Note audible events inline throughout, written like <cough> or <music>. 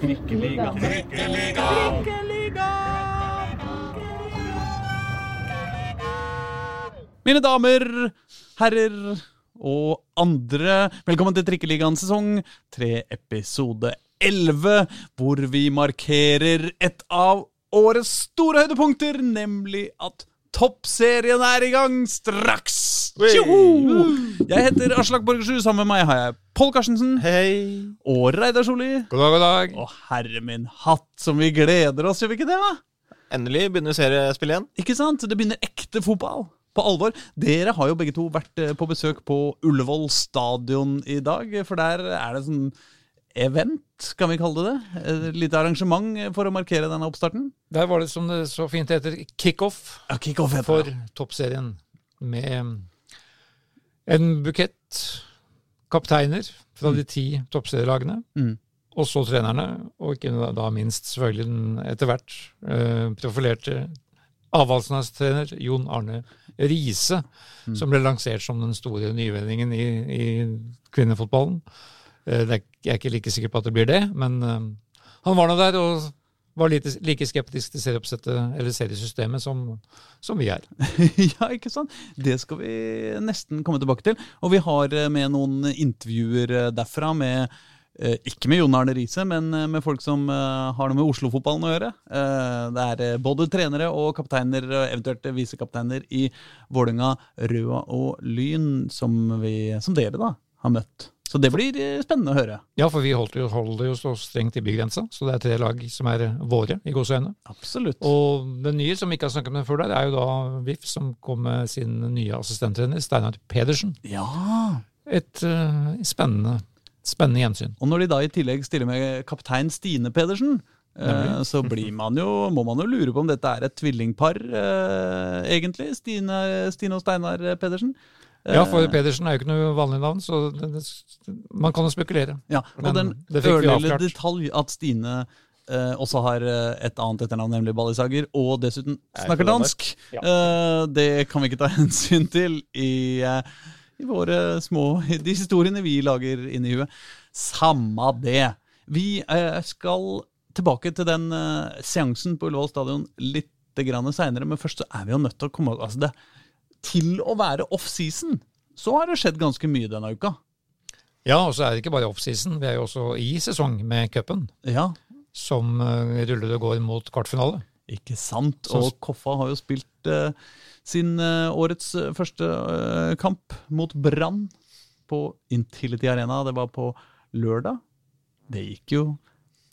Trikkeliga. Trikkeliga. Trikkeliga. Mine damer, herrer og andre, velkommen til Trikkeligaen sesong 3, episode 11, hvor vi markerer et av årets store høydepunkter, nemlig at Toppserien er i gang straks! Tjoho! Jeg heter Aslak Borgersrud. Sammen med meg har jeg Pål Karstensen Hei. og Reidar Solli. God dag, god dag. Og herre min hatt, som vi gleder oss, gjør vi ikke det? da? Endelig begynner seriespillet igjen. Ikke sant? Det begynner ekte fotball. På alvor. Dere har jo begge to vært eh, på besøk på Ullevål stadion i dag, for der er det sånn event, kan vi kalle det det? Et lite arrangement for å markere denne oppstarten? Der var det som det så fint heter, kickoff Ja, Kickoff heter for toppserien. Med en bukett kapteiner fra de ti toppserielagene. Mm. Og så trenerne, og ikke da, minst selvfølgelig den etter hvert eh, profilerte trener Jon Arne Riise, Mm. som ble lansert som den store nyvinningen i, i kvinnefotballen. Eh, jeg er ikke like sikker på at det blir det, men eh, han var nå der og var lite, like skeptisk til serieoppsettet eller seriesystemet som, som vi er. <laughs> ja, ikke sant? Det skal vi nesten komme tilbake til. Og vi har eh, med noen intervjuer eh, derfra med eh, ikke med Jon Arne Riise, men med folk som har noe med Oslo-fotballen å gjøre. Det er både trenere og kapteiner, eventuelt visekapteiner i Vålerenga, Røa og Lyn, som, vi, som dere da har møtt. Så det blir eh, spennende å høre. Ja, for vi holder, jo, holder jo så strengt i bygrensa, så det er tre lag som er våre, i gåseøyne. Absolutt. Og den nye, som vi ikke har snakket med før der, er jo da VIF, som kom med sin nye assistenttrener, Steinar Pedersen. Ja, Et uh, spennende, spennende gjensyn. Og når de da i tillegg stiller med kaptein Stine Pedersen, eh, så blir man jo, må man jo lure på om dette er et tvillingpar, eh, egentlig. Stine, Stine og Steinar Pedersen. Eh, Ja, for Pedersen er jo ikke noe vanlig navn, så det, man kan jo spekulere. ja, og men den ørlille detalj at Stine eh, også har eh, et annet etternavn, nemlig Ballisager, og dessuten Er snakker dansk, dansk. Eh, det kan vi ikke ta <laughs> hensyn til i, eh, i våre små De historiene vi lager inni huet. Samme det. Vi eh, skal tilbake til den eh, seansen på Ullevål stadion litt seinere, men først så er vi jo nødt til å komme altså det, Til å være off-season så har det skjedd ganske mye denne uka. Ja, og så er det ikke bare offseason, vi er jo også i sesong med cupen, Ja, som uh, ruller og går mot kvartfinale. Ikke sant? Så- Og Koffa har jo spilt uh, sin uh, årets eh, første uh, kamp mot Brann på Intility Arena. Det var på lørdag. Det gikk jo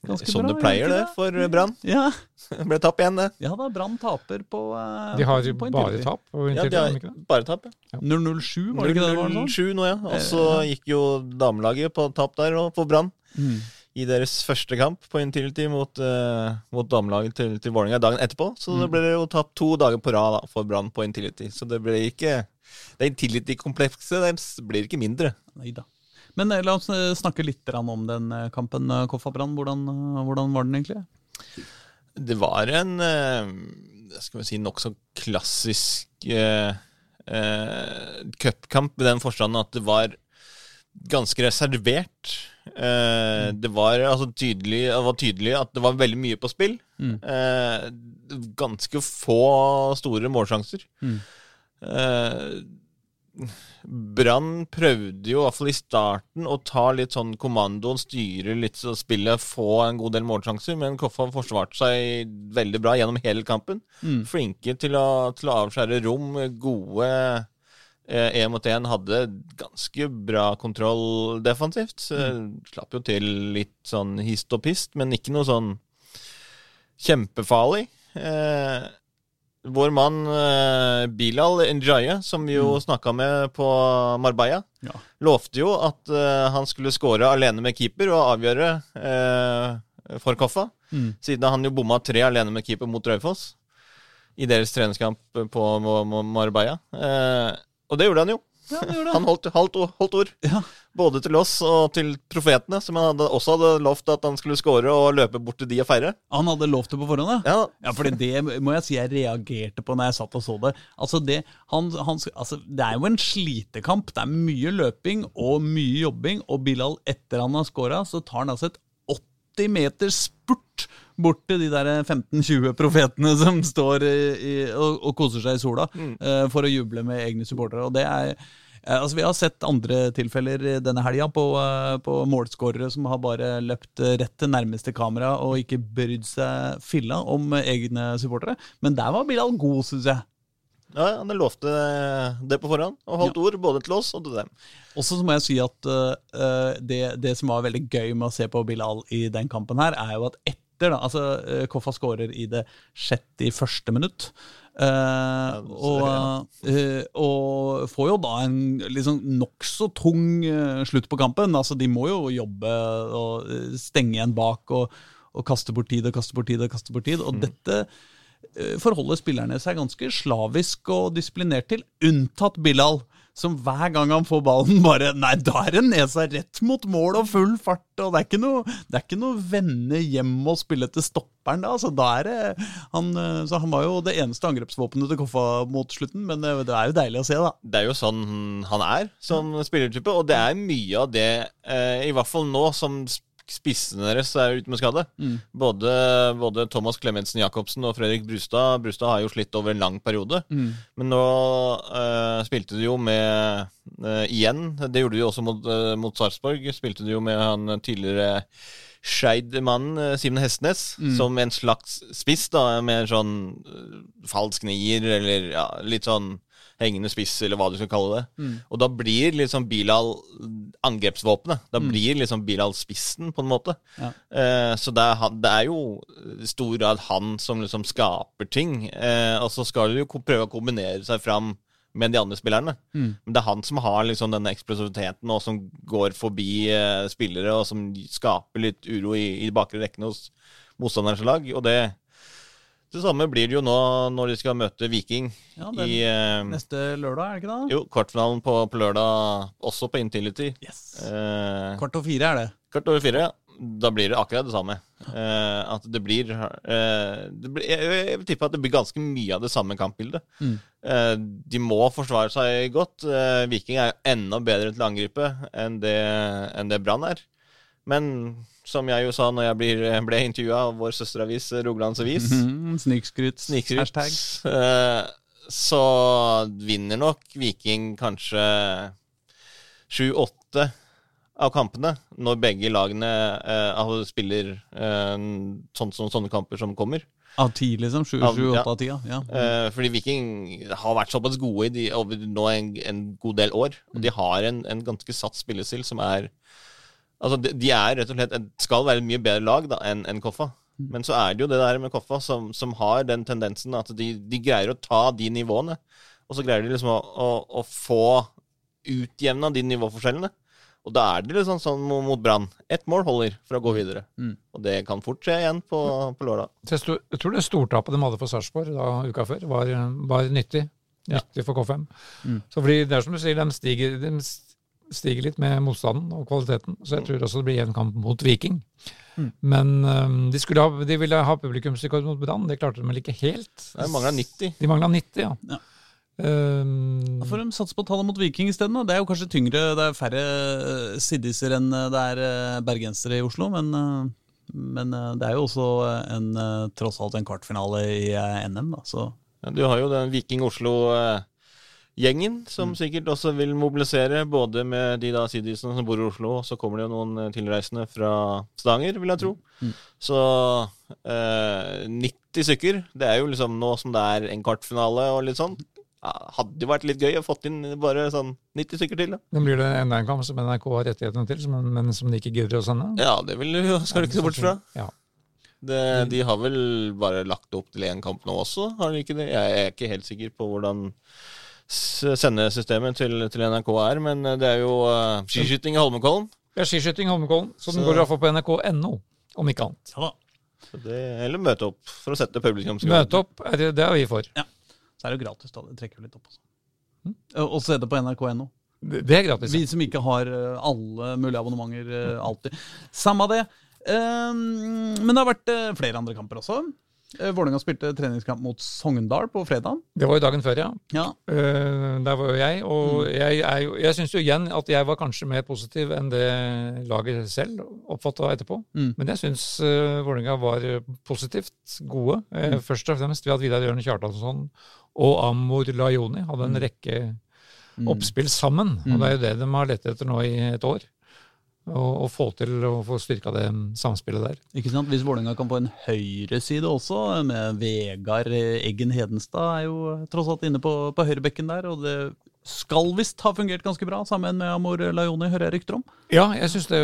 ganske sånn bra. det pleier, det, det, for Brann. Ja, Det <laughs> ble tapp igjen, det. ja da, Brann taper på uh, De har på bare tapp tap. Ja, de har det? bare tapp, ja. 007, var det ikke det det var? Sånn? 0-7 nå, ja. Og så Eh, gikk jo damelaget på tapp der og på Brann. Mm. I deres første kamp på Intility mot, uh, mot damelaget til, til Vålerenga dagen etterpå. Så det Mm. ble jo tapt to dager på rad da, for Brann på Intility. Så det ble ikke Det Intility-komplekset deres blir ikke mindre. Neida. Men eh, la oss eh, snakke litt om den eh, kampen, Koffa Brann. Hvordan, hvordan var den egentlig? Det var en skal vi si, nokså klassisk eh, eh, cupkamp i den forstand at det var ganske reservert. Eh, det, var, altså, tydelig, det var tydelig at det var veldig mye på spill. Mm. Eh, ganske få store målsjanser. Mm. Eh, Brann prøvde jo i hvert fall i starten å ta litt sånn kommandoen, styre litt så spillet, få en god del målsjanser, men Koffa forsvarte seg veldig bra gjennom hele kampen. Mm. Flinke til å, til å avskjære rom, gode én mot én, hadde ganske bra kontroll defensivt. Mm. Slapp jo til litt sånn hist og pist, men ikke noe sånn kjempefarlig. Eh, vår mann eh, Bilal Njaye, som vi jo snakka med på Marbella, Ja. lovte jo at uh, han skulle score alene med keeper og avgjøre uh, for Koffa. Mm. Siden han jo bomma tre alene med keeper mot Raufoss i deres treningskamp på Marbella. Uh, og det gjorde han jo. Ja, det gjorde det. Han holdt, holdt, holdt ord. Ja. Både til oss og til profetene, som han hadde, også hadde lovt at han skulle score og løpe bort til de og feire. Han hadde lovt det på forhånd, ja? Ja, Ja, for det må jeg si jeg reagerte på når jeg satt og så det. Altså det, han, han, altså det er jo en slitekamp. Det er mye løping og mye jobbing. Og Bilal, etter han har scora, så tar han altså et 80 meters spurt bort til de der 15-20 profetene som står i, og, og koser seg i sola, eh, for å juble med egne supportere. Og det er eh, Altså, Vi har sett andre tilfeller denne helga på, eh, på målskårere som har bare løpt rett til nærmeste kamera og ikke brydd seg filla om egne supportere. Men der var Bilal god, syns jeg. Ja, Han lovte det på forhånd, og holdt ord både til oss og til dem. Også så må jeg si at uh, det, det som var veldig gøy med å se på Bilal i den kampen her, er jo at etter da, altså uh, Koffa skårer i det sjette i første minutt. Eh, og, eh, og får jo da en liksom nokså tung eh, slutt på kampen. Altså De må jo jobbe og eh, stenge igjen bak og, og kaste bort tid og kaste bort tid. Og kaste bort tid Og dette eh, forholder spillerne seg ganske slavisk og disiplinert til, unntatt Bilal. Som hver gang han får ballen, bare Nei, da er det nesa rett mot mål og full fart. Og det er ikke noe, det vende hjem og spille til stopperen. Da. Så, da er det, han, eh, så han var jo det eneste angrepsvåpenet til Koffa mot slutten, men det, det er jo deilig å se, da. Det er jo sånn han er som spillertype, og det er mye av det, eh, i hvert fall nå, som sp- spissene deres er ute med skade. Både, både Thomas Clemensen Jacobsen og Fredrik Brustad. Brustad har jo slitt over en lang periode. Men nå uh, spilte de jo med uh, igjen. Det gjorde de jo også mot, uh, mot Sarpsborg. Spilte de jo med han tidligere Skeid-mannen Simen Hestnes som en slags spiss, da, med en sånn falsk nier, eller ja, litt sånn hengende spiss, eller hva du skal kalle det. Og da blir liksom Bilal angrepsvåpenet. Da blir liksom Bilal spissen, på en måte. Ja. Eh, så det er, det er jo stor grad han som liksom skaper ting. Eh, og så skal du jo prøve å kombinere seg fram med de andre spillerne. Men det er han som har liksom denne eksplosiviteten, og som går forbi eh, spillere, og som skaper litt uro i, i bakre rekkene hos motstanderens lag. Og det det samme blir det jo nå når de skal møte Viking Ja, er i eh, Neste lørdag, er det ikke det? jo, kvartfinalen på, på lørdag, også på Intility. Yes. Eh, Kvart over fire er det. Kvart over fire, ja. Da blir det akkurat det samme. Eh, at det blir, eh, det blir jeg, jeg vil tippe at det blir ganske mye av det samme kampbildet. Mm. Eh, de må forsvare seg godt. Eh, Viking er enda bedre til å angripe enn det, enn det Brann er. Men som jeg jo sa når jeg blir, ble intervjua av vår søsteravis Rogalands Avis, Mhm, Snikskryt. Snikskryt. Hashtag. Eh, så vinner nok Viking kanskje sju-åtte av kampene, når begge lagene altså spiller eh, sånn som sånne kamper som kommer. Av ti, liksom? Sju, Av- ti? Ja. ja. Eh, fordi Viking har vært såpass gode i de, over nå en, en god del år. Og de har en, en ganske satt spillestil som er Altså, de, de er rett og slett et- skal være et mye bedre lag da, enn en Koffa. Men så er det jo det der med Koffa som, som har den tendensen at de, de greier å ta de nivåene. Og så greier de liksom å, å, å få utjevna de nivåforskjellene. Og da er det liksom sånn, sånn mot Brann. Ett mål holder for å gå videre. Mm. Og det kan fort skje igjen på, på lørdag. Jeg, tror det stortapet de hadde for Sarpsborg uka før, var, var nyttig. Ja. Nyttig for K5. Mm. Så fordi det er som du sier, de stiger, de stiger litt med motstanden og kvaliteten. Så jeg tror også det blir en kamp mot Viking. Mm. Men um, de, skulle ha, de ville ha publikumsrekord mot Brann. Det klarte de vel ikke helt. De mangla 90. De mangla 90, ja. Ja. Um, Da får de satse på tallet mot Viking isteden. Det er jo kanskje tyngre. Det er færre eh, siddiser enn eh, det er eh, bergensere i Oslo, men, men det er jo også en, tross alt en kvartfinale i NM, da. Så Ja, du har jo den Viking Oslo-gjengen, som sikkert også vil mobilisere, både med de da sidisene som bor i Oslo, og så kommer det jo noen eh, tilreisende fra Stavanger, vil jeg tro. Mm. Så eh, 90 stykker, det er jo liksom nå som det er en kvartfinale og litt sånn. Ja, hadde jo vært litt gøy å fått inn bare sånn 90 stykker til, da. Blir det enda en kamp som NRK har rettighetene til, som, men som de ikke gidder å sende. Ja, det vil du, skal du ikke se bort fra. Ja. Det, de har vel bare lagt opp til én kamp nå også, har de ikke det? Jeg er ikke helt sikker på hvordan sendesystemet til, til NRK er, men det er jo uh, skiskyting i Holmenkollen. Det er skiskyting i Holmenkollen, så den Så- går i hvert fall på nrk.no, om ikke annet. ja da. Så det, eller møte opp for å sette publikum Møte opp, er det, det er vi for. Så er det jo gratis, da. Det trekker jo litt opp også. Mm. Og se det på nrk.no. Det det er gratis. Vi som ikke har eh, alle mulige abonnementer eh, alltid. Samme det. Um, men det har vært eh, flere andre kamper også. Eh, Vålerenga spilte treningskamp mot Sogndal på fredag. Det var jo dagen før, ja. Ja. Eh, der var jo jeg, og jeg, jeg, jo- jeg syns jo igjen at jeg var kanskje mer positiv enn det laget selv oppfatta etterpå. Mm. Men jeg syns uh, Vålerenga var eh, positivt gode. Mm. Først og fremst ved at Vidar Jørn Kjartansson og Amor Lajoni hadde en rekke oppspill sammen. Og det er jo det de har lett etter nå i et år. Å å få til å få styrka det samspillet der. Ikke sant? Hvis Vålerenga kan få en høyreside også, med Vegard Eggen Hedenstad er jo tross alt inne på, på høyrebekken der, og det skal visst ha fungert ganske bra sammen med Amor Lajoni, hører jeg rykter om. Ja, jeg syns det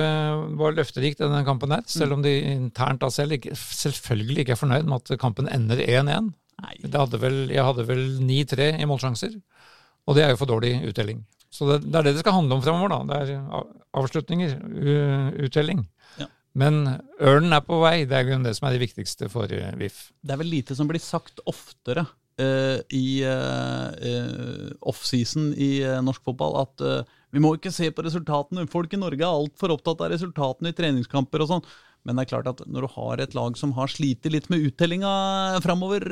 var løfterikt, denne kampen her, Selv om de internt da selv ikke, selvfølgelig ikke er fornøyd med at kampen ender 1-1. Nei. Det hadde vel, jeg hadde vel 9-3 i målsjanser, og det er jo for dårlig uttelling. Så det, det er det det skal handle om fremover, da. Det er avslutninger, uttelling. Ja. Men ørnen er på vei, det er jo det som er det viktigste for eh, VIF. Det er vel lite som blir sagt oftere uh, i uh, offseason i uh, norsk fotball, at uh, vi må ikke se på resultatene. Folk i Norge er altfor opptatt av resultatene i treningskamper og sånn. Men det er klart at når du har et lag som har slitt litt med uttellinga framover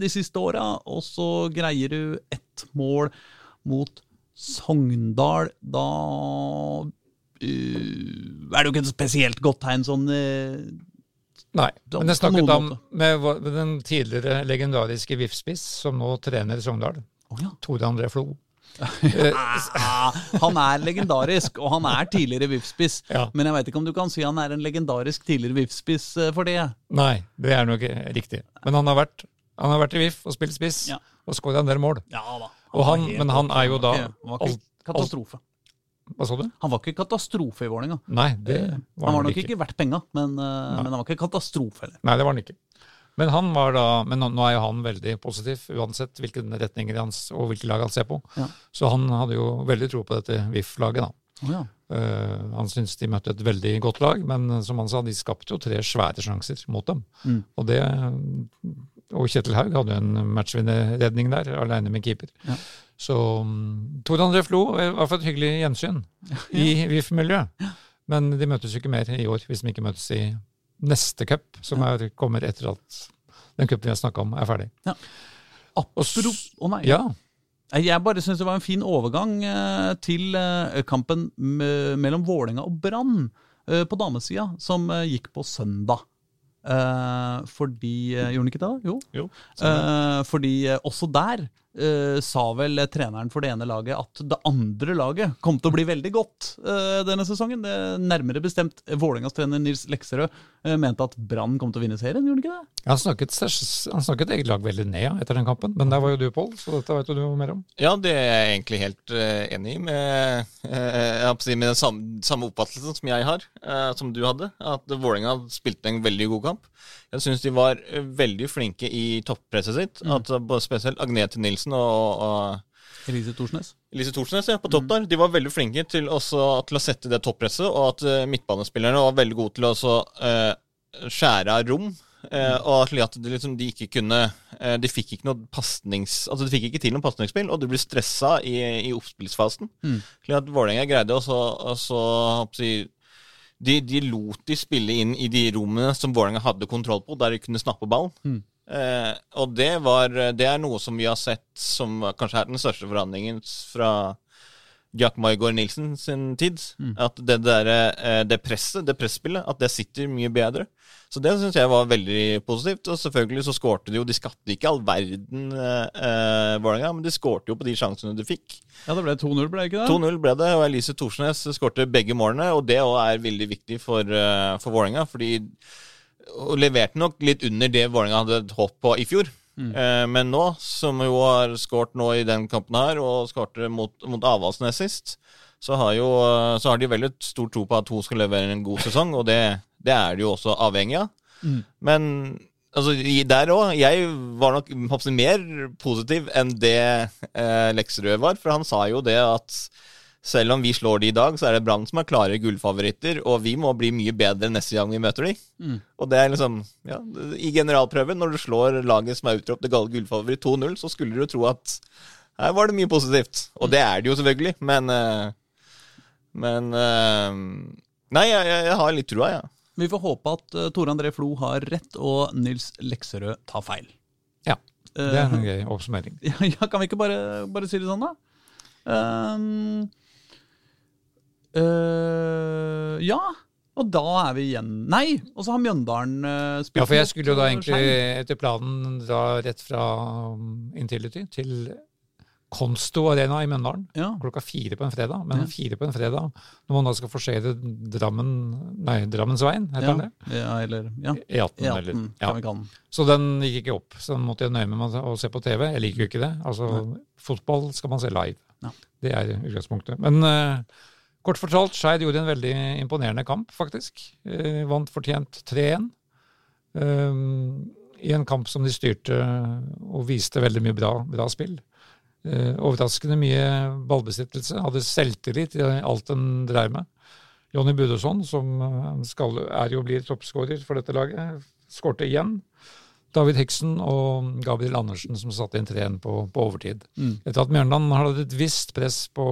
de siste åra, og så greier du ett mål mot Sogndal, da uh, er det jo ikke et spesielt godt tegn sånn uh, Nei, men jeg snakket om med, den tidligere legendariske VIF-spiss som nå trener Sogndal, Oh, ja. Tore André Flo. <laughs> Ah, han er legendarisk, og han er tidligere VIF-spiss. Ja. Men jeg veit ikke om du kan si han er en legendarisk tidligere VIF-spiss eh, for det. Nei, det er nok riktig. Men han har vært, han har vært i VIF og spilt spiss, Ja. og skåra en del mål. Ja da. Han, helt men han er jo da Han var ikke katastrofe. Hva sa du? Han var ikke katastrofe i Vålerenga. Nei, det var Han var han nok ikke. ikke verdt penga, men, eh, men han var ikke katastrofe heller. Nei, det var han ikke. Men han var da, men nå er jo han veldig positiv, uansett hvilken retninger hans og hvilke lag han ser på. Ja. Så han hadde jo veldig tro på dette VIF-laget, da. Oh, ja. uh, han syntes de møtte et veldig godt lag, men eh, som han sa, de skapte jo tre svære sjanser mot dem. Mm. Og det og Kjetil Haug hadde jo en matchvinnerredning der, alene med keeper. Ja. Så um, Tor André Flo eh, var for et hyggelig gjensyn i VIF-miljøet. Men de møtes jo ikke mer i år, hvis de ikke møtes i neste cup, som er, kommer etter at den cupen vi har snakka om, er ferdig. Apropos Å nei. Ja, Jeg bare syns det var en fin overgang eh, til eh, kampen mellom Vålerenga og Brann på damesida, som gikk på søndag. Eh, fordi eh, Gjorde den ikke det? Jo. Jo. Eh, fordi eh, også der eh, sa vel eh, treneren for det ene laget at det andre laget kom til å bli veldig godt uh, denne sesongen. Det, nærmere bestemt eh, Vålerengas trener Nils Lekserød uh, mente at Brann kom til å vinne serien, gjorde han ikke det? han snakket, han snakket eget lag veldig ned ja, etter den kampen, men der var jo du, Pål, så dette vet du mer om. Ja, det er jeg egentlig helt eh, enig i, med, eh, med den samme, samme oppfattelsen som jeg har, eh, som du hadde. At Vålerenga spilte en veldig god kamp. Jeg syns de var eh, veldig flinke i toppresset sitt. At eh, både Spesielt Agnete Nilsen og, og Elise Thorsnes. Elise Thorsnes ja, på topp der. De var veldig flinke til, også, til å sette det toppresset, og at uh, midtbanespillerne var veldig gode til å også, uh, skjære av rom. eh, og at de, liksom, de ikke kunne De fikk ikke noe pasnings... Altså de fikk ikke til noe pasningsspill, og de ble stressa i, i oppspillsfasen. Mm. Slik at Vålerenga greide også, også håper jeg, de, de lot de spille inn i de rommene som Vålerenga hadde kontroll på, der de kunne snappe ballen. Mm. Eh, og det, var, det er noe som vi har sett som kanskje er den største forandringen fra Jack Maigard Nilsen sin tid. At det, der, eh, det presset, det presspillet, at det sitter mye bedre. Så det syns jeg var veldig positivt. Og selvfølgelig så skårte de jo De skapte ikke all verden, eh, eh, Vålerenga, men de skårte jo på de sjansene de fikk. Ja, det ble 2-0, ble det ikke det? 2-0 ble det, og Elise Thorsnes skårte begge målene. Og det òg er veldig viktig for, uh, for Vålerenga, fordi og leverte nok litt under det Vålerenga hadde håp på i fjor. Eh, men nå, som jo har skåret nå i den kampen her, og skårte mot, mot Avaldsnes sist, så har, jo, så har de veldig stor tro på at hun skal levere en god sesong, og det, det er de jo også avhengig av. Men altså, der òg Jeg var nok mer positiv enn det eh, Lekserød var, for han sa jo det at selv om vi slår de i dag, så er det Brann som er klare gullfavoritter, og vi må bli mye bedre neste gang vi møter de. Og det er liksom, ja, I generalprøven, når du slår laget som er utropt til gale gullfavoritt 2-0, så skulle du tro at her var det mye positivt. Og det er det jo selvfølgelig, men eh, Men eh, Nei, jeg, jeg, har litt trua, jeg. Ja. Vi får håpe at uh, Tore André Flo har rett og Nils Lekserød tar feil. Ja, det er Eh, en gøy oppsummering. ja, <laughs> ja, kan vi ikke bare, bare si det sånn, da? Ehm, eh, ja, og da er vi igjen Nei! Og så har Mjøndalen uh, spilt Ja, for jeg skulle jo da eh, egentlig etter planen dra rett fra um, Intility til Konsto Arena i Mjøndalen ja. klokka fire på en fredag. Men Ja. fire på en fredag, når man da skal forsere Drammen Nei, Drammensveien, heter Ja, det? ja, eller ja. E18, E18, ja. kan. Så den gikk ikke opp. Så den måtte jeg nøye meg med å se på TV. Jeg liker jo ikke det. Altså, Fotball skal man se live. Ja. Det er utgangspunktet. Men eh, kort fortalt, Skeid gjorde en veldig imponerende kamp, faktisk. Eh, vant fortjent 3-1. Eh, I en kamp som de styrte og viste veldig mye bra, bra spill. Eh, overraskende mye ballbesittelse. Hadde selvtillit i alt den dreiv med. Jonny Budøsson, som eh, skal, er jo blir toppskårer for dette laget, skårte igjen. David Hiksen og Gabriel Andersen som satte inn 3-1 på, på overtid. Mm. Etter at Mjørndalen hadde et visst press på,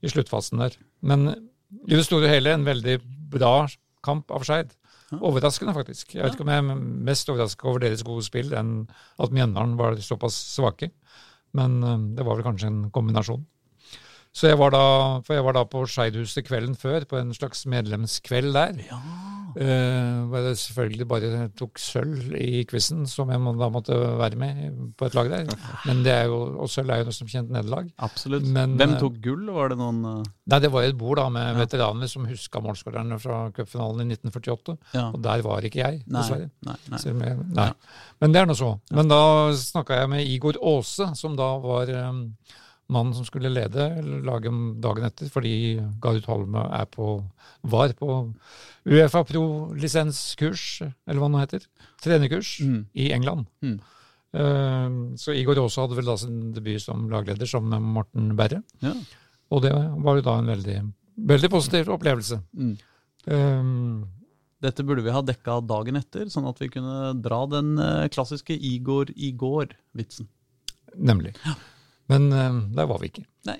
i sluttfasen der. Men i det store og hele en veldig bra kamp av Skeid. Overraskende, faktisk. Jeg vet ikke om jeg er mest overraska over deres gode spill enn at Mjøndalen var såpass svake. Men eh, det var vel kanskje en kombinasjon. Så jeg var da, for jeg var da på Skeidhuset kvelden før, på en slags medlemskveld der. Ja. Eh, hvor jeg selvfølgelig bare tok sølv i quizen, som jeg da måtte være med på et lag der. Men det er jo, og sølv er jo noe som kjent nederlag. Absolutt. Men, Hvem eh, tok gull? Var det noen eh, Nei, det var et bord da med Ja. veteraner som huska målskårerne fra cupfinalen i 1948. Ja. Og der var ikke jeg, dessverre. Nei, nei. nei. nei. Men det er nå så. Men da snakka jeg med Igor Aase, som da var mannen som skulle lede laget dagen etter, fordi Garut Holme er på, var på Uefa pro-lisenskurs, eller hva det nå heter. Trenerkurs Mm. i England. Mm. Uh, så Igor Aase hadde vel da sin debut som lagleder sammen med Morten Berre. Ja. Og det var jo da en veldig, veldig positiv opplevelse. Mm. Um, Dette burde vi ha dekka dagen etter, sånn at vi kunne dra den eh, klassiske Igor i går-vitsen. nemlig. Men um, der var vi ikke. Nei,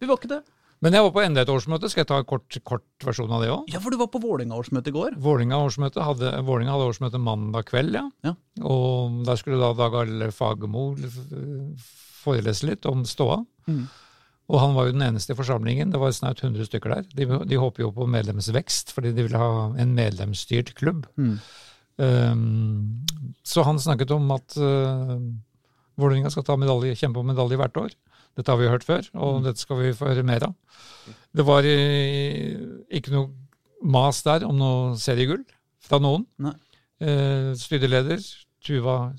Vi var ikke det. Men jeg var på enda et årsmøte. Skal jeg ta en kort, kort versjon av det òg? Ja, for du var på Vålerenga-årsmøte i går. Vålinga årsmøte hadde, Vålinga hadde årsmøte mandag kveld, ja. Ja. Og der skulle da Dag Arle Fagermo forelese litt om ståa. Mm. Og han var jo den eneste i forsamlingen. Det var snaut 100 stykker der. De, de håper jo på medlemsvekst, fordi de vil ha en medlemsstyrt klubb. Mm. Um, så han snakket om at uh, Vålerenga skal ta medalje, kjempe om medalje hvert år. Dette har vi hørt før, og Mm. dette skal vi få høre mer av. Det var eh, ikke noe mas der om noe seriegull fra noen. Eh, styreleder Tuva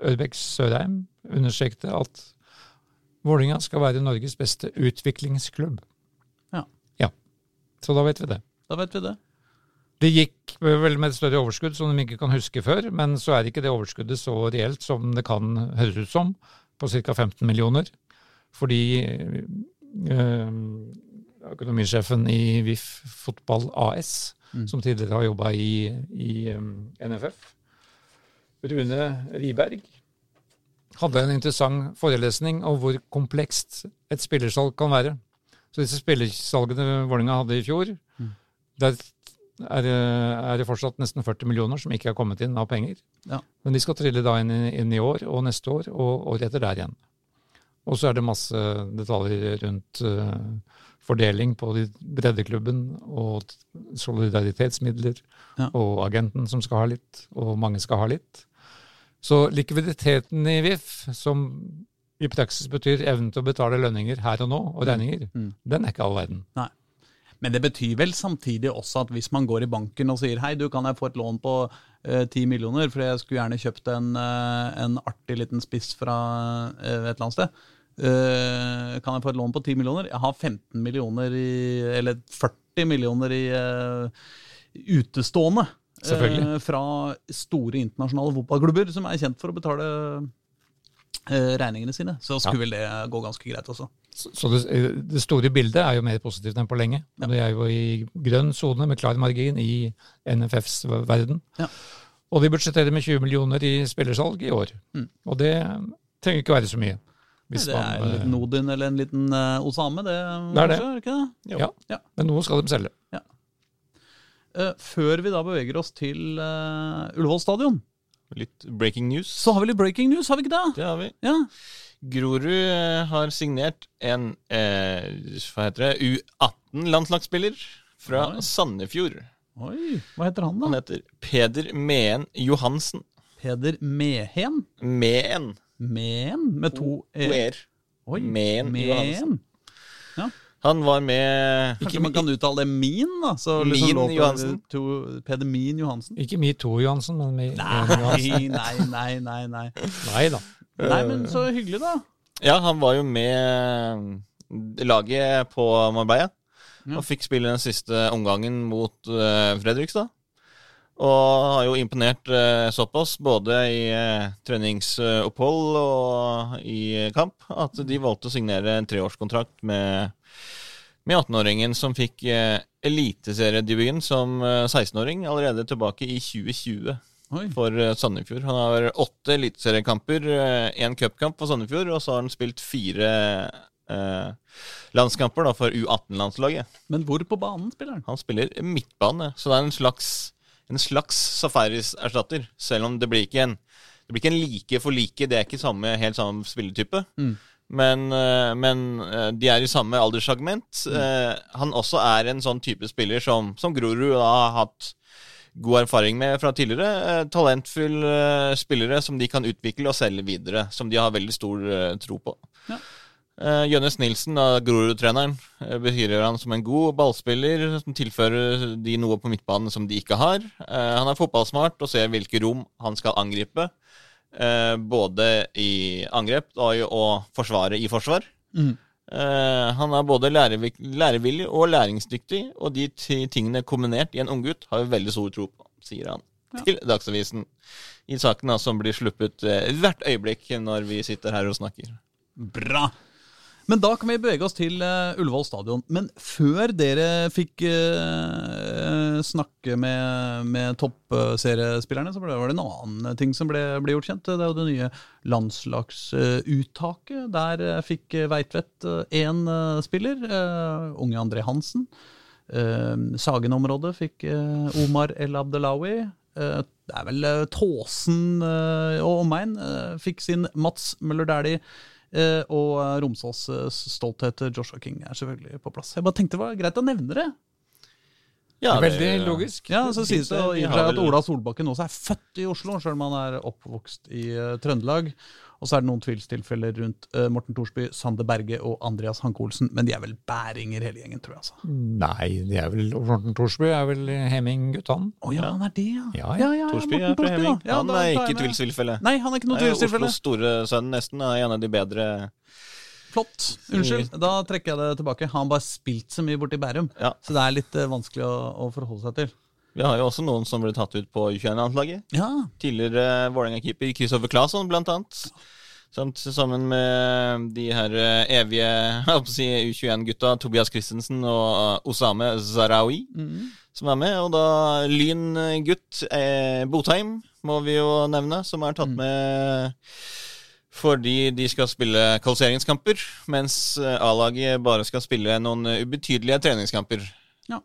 Ørbekk Sørheim understrekte at Vålerenga skal være Norges beste utviklingsklubb. Ja. ja. Så da vet vi det. Da vet vi det. Det gikk vel med et større overskudd som de ikke kan huske før, men så er ikke det overskuddet så reelt som det kan høres ut som, på ca. 15 millioner. Fordi øh, økonomisjefen i VIF Fotball AS, Mm. som tidligere har jobba i, i um, NFF, Rune Riberg, hadde en interessant forelesning om hvor komplekst et spillersalg kan være. Så disse spillersalgene Vålerenga hadde i fjor, Mm. der er, det- er det fortsatt nesten 40 millioner som ikke har kommet inn av penger. Ja. Men de skal trille da inn, i- inn i år og neste år og året etter der igjen. Og så er det masse detaljer rundt uh, fordeling på de breddeklubben og solidaritetsmidler Ja. og agenten som skal ha litt, og mange skal ha litt. Så likviditeten i VIF, som i praksis betyr evnen til å betale lønninger her og nå, og regninger, Mm. den er ikke all verden. Men det betyr vel samtidig også at hvis man går i banken og sier hei, du kan jeg få et lån på eh, ti millioner, for jeg skulle gjerne kjøpt en, uh, en artig liten spiss fra uh, et eller annet sted. Kan jeg få et lån på 10 millioner? Jeg har 15 millioner i Eller 40 millioner i utestående. Selvfølgelig. fra store internasjonale fotballklubber som er kjent for å betale regningene sine. Så skulle vel det gå ganske greit også. Så, så det, det store bildet er jo mer positivt enn på lenge. Ja. Det er jo i grønn sone med klar margin i NFFs verden. Ja. Og de budsjetterer med 20 millioner i spillersalg i år. Mm. Og det trenger ikke være så mye. Hvis det er man, en liten eh, Odin eller en liten eh, Osame, det, Det er det. kanskje, det ikke det? Ja. Ja. Men noe skal de selge. Ja. før vi da beveger oss til uh, Ullevål stadion, Litt breaking news. så har vi litt breaking news, har vi ikke det? Det har vi. Ja. Grorud eh, har signert en eh, hva heter det, U18-landslagsspiller fra Oi. Sandefjord. Oi, hva heter han da? Han heter Peder Meen Johansen. Peder Mehen? Meen. Mehen? Med to e-er. Oi, Mehen Johansen. Han var med Kanskje man kan uttale det Min, da? Så liksom Min Johansen. To, Peder Min Johansen? Ikke metoo, Johansen, men Me- Johansen. Nei, nei, nei, nei. Nei, da. nei men så hyggelig, da. Ja, han var jo med laget på Marbella. Og fikk spille den siste omgangen mot uh, Fredrikstad. Og har jo imponert eh, såpass, både i uh, treningsopphold og i kamp, at de valgte å signere en treårskontrakt med, med 18-åringen som fikk uh, eliteseriedebuten som eh, 16-åring allerede tilbake i 2020 Oi. for eh, Sandefjord. Han har åtte eliteseriekamper, én cupkamp for Sandefjord, og så har han spilt fire eh, landskamper da, for U18-landslaget. Men hvor på banen spiller han? Han spiller midtbane, så det er en slags, en slags Safaris-erstatter. Selv om det blir ikke en det blir ikke en like for like, det er ikke samme, helt samme spilletype. Mm. Men, eh, men eh, de er i samme alderssegment. Mm. Han også er en sånn type spiller som, som Grorud har hatt god erfaring med fra tidligere. Talentfull Talentfulle eh, spillere som de kan utvikle og selge videre. Som de har veldig stor eh, tro på. Ja. Eh, Jønnes Nilsen, Grorud-treneren, behyrer han som en god ballspiller som tilfører de noe på midtbanen som de ikke har. Eh, han er fotballsmart og ser hvilke rom han skal angripe. Eh, både i angrep og, i- og forsvare i forsvar. Mm. Eh, han er både lærevillig og læringsdyktig, og de tingene kombinert i en unggutt har vi veldig stor tro på, sier han Ja. til Dagsavisen. I saken da, som blir sluppet eh, hvert øyeblikk når vi sitter her og snakker. Bra! Men da kan vi bevege oss til uh, Ullevål stadion. Men før dere fikk snakke med, med toppseriespillerne, så var det en annen ting som ble, ble gjort kjent. Det er jo det nye landslagsuttaket. Der uh, fikk Veitvet én spiller, eh, unge André Hansen. Sagen-området fikk eh, Omar El Abdelawi. Eh, det er vel Tåsen eh, og omegn eh, fikk sin Mats Møller Dæhlie. Eh, og eh, Romsås eh, stolthet eh, Joshua King er selvfølgelig på plass. Jeg bare tenkte det var greit å nevne det. Ja, det- Veldig logisk. Ja, så sies det i og for seg at Ola Solbakken også er født i Oslo, sjøl om han er oppvokst i uh, Trøndelag. Og så er det noen tvilstilfeller rundt uh, Morten Thorsby, Sander Berge og Andreas Hanke Olsen. Men de er vel bæringer hele gjengen, tror jeg. altså. Nei, de er vel Morten Thorsby er vel Heming-guttan. Å oh, ja, han er det, ja. Ja, ja. Thorsby Morten er fra Heming. Ja, Han er ikke tvilstilfelle. Nei, han er ikke noe tvilstilfelle. Oslos store sønn nesten er en av de bedre Flott. Unnskyld, da trekker jeg det tilbake. Han har bare spilt så mye borti Bærum. Ja. Så det er litt eh, vanskelig å, å forholde seg til. Vi har jo også noen som ble tatt ut på U21-landslaget. Ja, Tidligere Vålerenga-keeper Kristoffer Claesson, blant annet. Samt sammen med de her eh, evige <laughs> si, U21-gutta Tobias Christensen og eh, Osame Zarawi, som er med. Og da Lyn-gutt eh, Botheim må vi jo nevne, som er tatt med fordi de skal spille kvalifiseringskamper, mens eh, A-laget bare skal spille noen eh, ubetydelige treningskamper. Ja.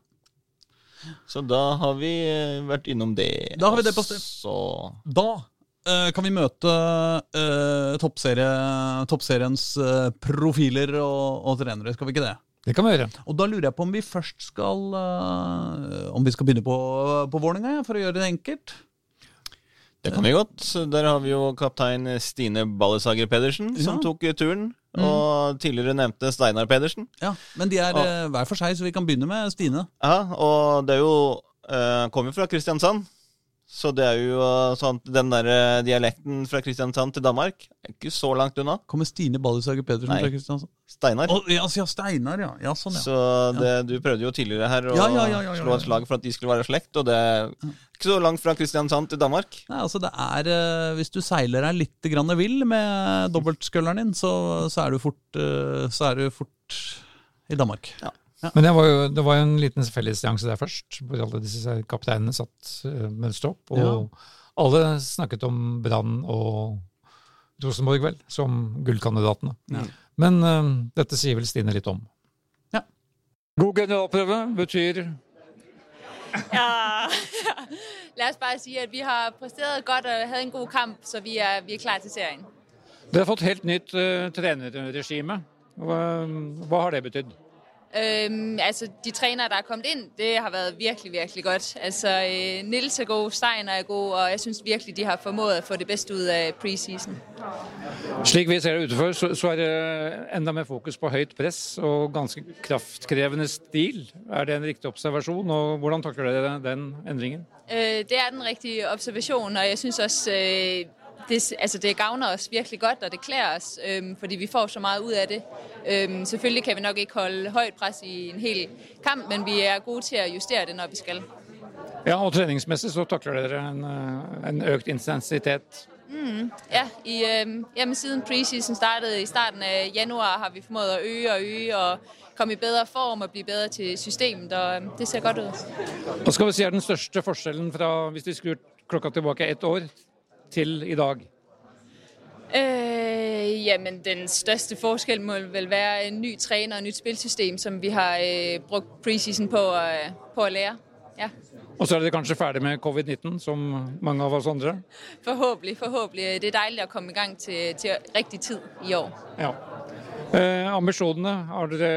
Så da har vi eh, vært innom det. Da har vi det på sted. Så Da uh, kan vi møte uh, toppserie, toppseriens uh, profiler og, og trenere, skal vi ikke det? Det kan vi gjøre. Og da lurer jeg på om vi først skal Om vi skal begynne på, på Vålerenga, ja, for å gjøre det enkelt. Det kan vi godt. Der har vi jo kaptein Stine Ballesager Pedersen, som Ja. Mm. tok turen. Og tidligere nevnte Steinar Pedersen. Ja, Men de er Ja. eh, hver for seg, så vi kan begynne med Stine. Ja, og det er jo eh, Kommer fra Kristiansand. Så det er jo eh, sånn den der eh, dialekten fra Kristiansand til Danmark er ikke så langt unna. Kommer Stine Ballisager Pedersen Nei. fra Kristiansand? Steinar. Oh, ja, ja, Steinar, ja. ja. Sånn, ja. Så det, du prøvde jo tidligere her å Ja, ja, ja, ja, ja, slå et slag for at de skulle være slekt, og det er ikke så langt fra Kristiansand til Danmark. Nei, altså det er, eh, Hvis du seiler deg litt grann vill med dobbeltskølleren din, så, så, er du fort, så er du fort i Danmark. Men det var jo, det var jo en liten fellesseanse der først, hvor alle disse kapteinene satt uh, mønstret opp. Og Ja. alle snakket om Brann og Rosenborg, vel, som gullkandidatene. Ja. Men uh, dette sier vel Stine litt om. Ja. God generalprøve betyr Ja. <laughs> La oss bare si at vi har prestert godt og hadde en god kamp, så vi er, vi er klare til serien. Dere har fått helt nytt uh, trenerregime. Hva, hva har det betydd? Øhm, altså, de trænere, der er kommet ind, det har været virkelig, virkelig godt. Altså, øh, Nils er god, Steiner er god, og jeg synes virkelig, de har formået at få det bedste ud af preseason. Slik vi ser det utenfor, så, så er det enda mer fokus på høyt press og ganske kraftkrevende stil. Er det en riktig observasjon, og hvordan takler dere den endringen? Øh, det er den riktige observasjonen, og jeg synes også, øh, det, altså det gavner os virkelig godt, og det klæder os, øhm, fordi vi får så meget ud af det. Øhm, selvfølgelig kan vi nok ikke holde højt pres i en hel kamp, men vi er gode til at justere det, når vi skal. Ja, og treningsmessig så takler dere en, eh, en økt intensitet. Mm, ja, i, øhm, jamen, siden preseason startede i starten af januar, har vi formået at øge og øge og komme i bedre form og blive bedre til systemet, og øhm, det ser godt ud. Hva skal vi si er den største forskjellen fra hvis vi skrur klokka tilbake ett år til i dag? Øh, jamen, den største forskel må vel være en ny træner og et nyt spilsystem, som vi har øh, brugt preseason på, øh, på at lære. Ja. Og så er dere kanskje ferdig med covid-19, som mange av oss andre? Forhåpentlig. forhåpentlig. Det er deilig å komme i gang til, til riktig tid i år. Ja. Eh, ambisjonene, har dere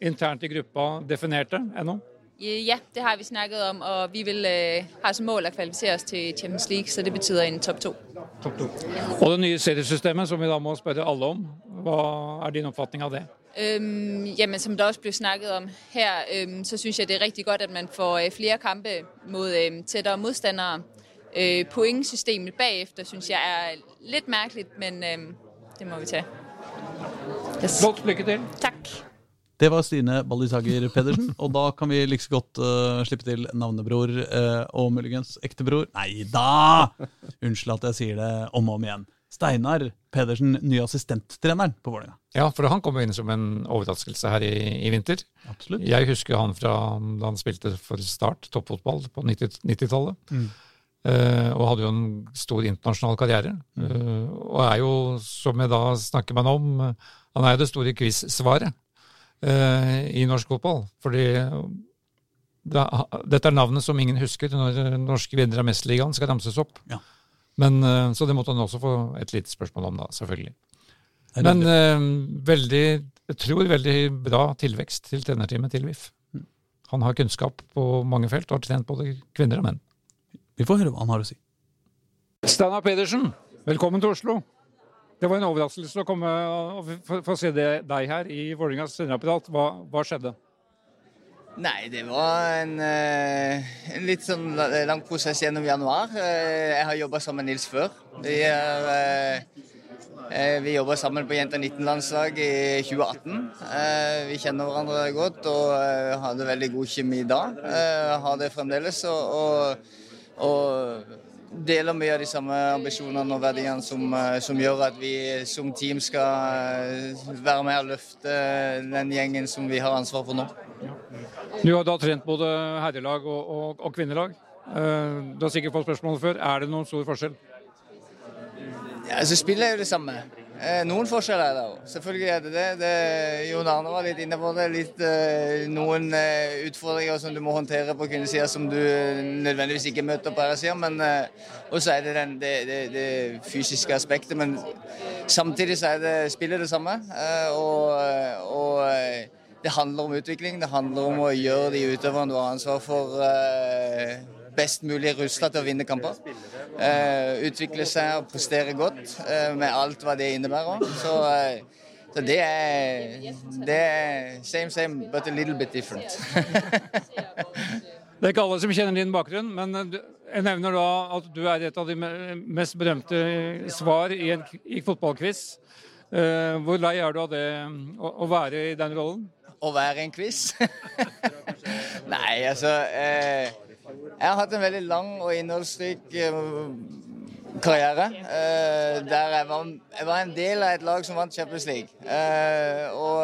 internt i gruppa definert det ennå? Ja, det har vi snakket om, og vi vil øh, have som mål å kvalifisere oss til Champions League, så det betyder en top 2. Topp to. Og det nye seriesystemet, som vi da må spørre alle om, hva er din oppfatning av det? Øhm, jamen, som det også ble snakket om her, øhm, så synes jeg, det er riktig godt, at man får øh, flere kampe mot øh, tettere modstandere. Øh, poengsystemet bagefter, synes jeg, er litt merkelig, men det må vi ta. Yes. Godt, lykke til. Tak. Det var Stine Ballisager Pedersen, og da kan vi like så godt uh, slippe til navnebror uh, og muligens ektebror Nei da! Unnskyld at jeg sier det om og om igjen. Steinar Pedersen, ny assistenttreneren på Vålerenga. Ja, for han kom inn som en overraskelse her i, i vinter. Absolutt. Jeg husker han fra da han spilte for Start, toppfotball, på 90 90-tallet. Uh, og hadde jo en stor internasjonal karriere. Uh, og er jo, som jeg da snakker han om, han er jo det store quiz-svaret i norsk fotball. Fordi det, dette er navnet som ingen husker når norske vinnere av Mesterligaen skal ramses opp. Ja. Men, eh, så det måtte han også få et lite spørsmål om, da, selvfølgelig. Men eh, veldig, jeg tror veldig bra tilvekst til trenerteamet til VIF. Han har kunnskap på mange felt og har trent både kvinner og menn. Vi får høre hva han har å si. Steinar Pedersen, velkommen til Oslo. Det var en overraskelse å komme og få- se deg her i Vålerengas trenerapparat. Hva, hva skjedde? Nei, det var en, eh, en litt sånn lang prosess gjennom januar. Eh, Jeg har jobba sammen med Nils før. Vi, er, eh, vi jobba sammen på Jenter 19-landslag i 2018. Eh, Vi kjenner hverandre godt og hadde veldig god kjemi da. Har det fremdeles. Og, og, og deler mye av de samme ambisjonene og verdiene som, eh, som gjør at vi som team skal eh, være med og løfte den gjengen som vi har ansvar for nå. Du har da trent både herrelag og, og, og kvinnelag. Eh, Du har sikkert fått spørsmålet før. Er det noen stor forskjell? Ja, altså Spillet er jo det samme. Eh, noen forskjeller er det òg. Selvfølgelig er det det. det Jon Arne var litt inne på det. Litt, eh, noen eh, utfordringer som du må håndtere på kvinnesida som du nødvendigvis ikke møter på herresida. Men også Og så er det den, det, det, det fysiske aspektet. Men samtidig så er det spillet det samme. Og, og det handler om utvikling. Det handler om å gjøre de utøverne du har ansvar for, best mulig rusta til å vinne kamper. Eh, utvikle seg og prestere godt eh, med alt hva det innebærer. Så, eh, så det er det er same same, but a little bit different. <laughs> Det er ikke alle som kjenner din bakgrunn, men jeg nevner da at du er et av de mest berømte svar i en i fotballquiz. Uh, Hvor lei er du av det å, å være i den rollen? Å være en quiz? <laughs> Nei, altså eh, Jeg har hatt en veldig lang og innholdsrik eh, karriere. Eh, der jeg var, jeg var en del av et lag som vant Champions League. Eh, og,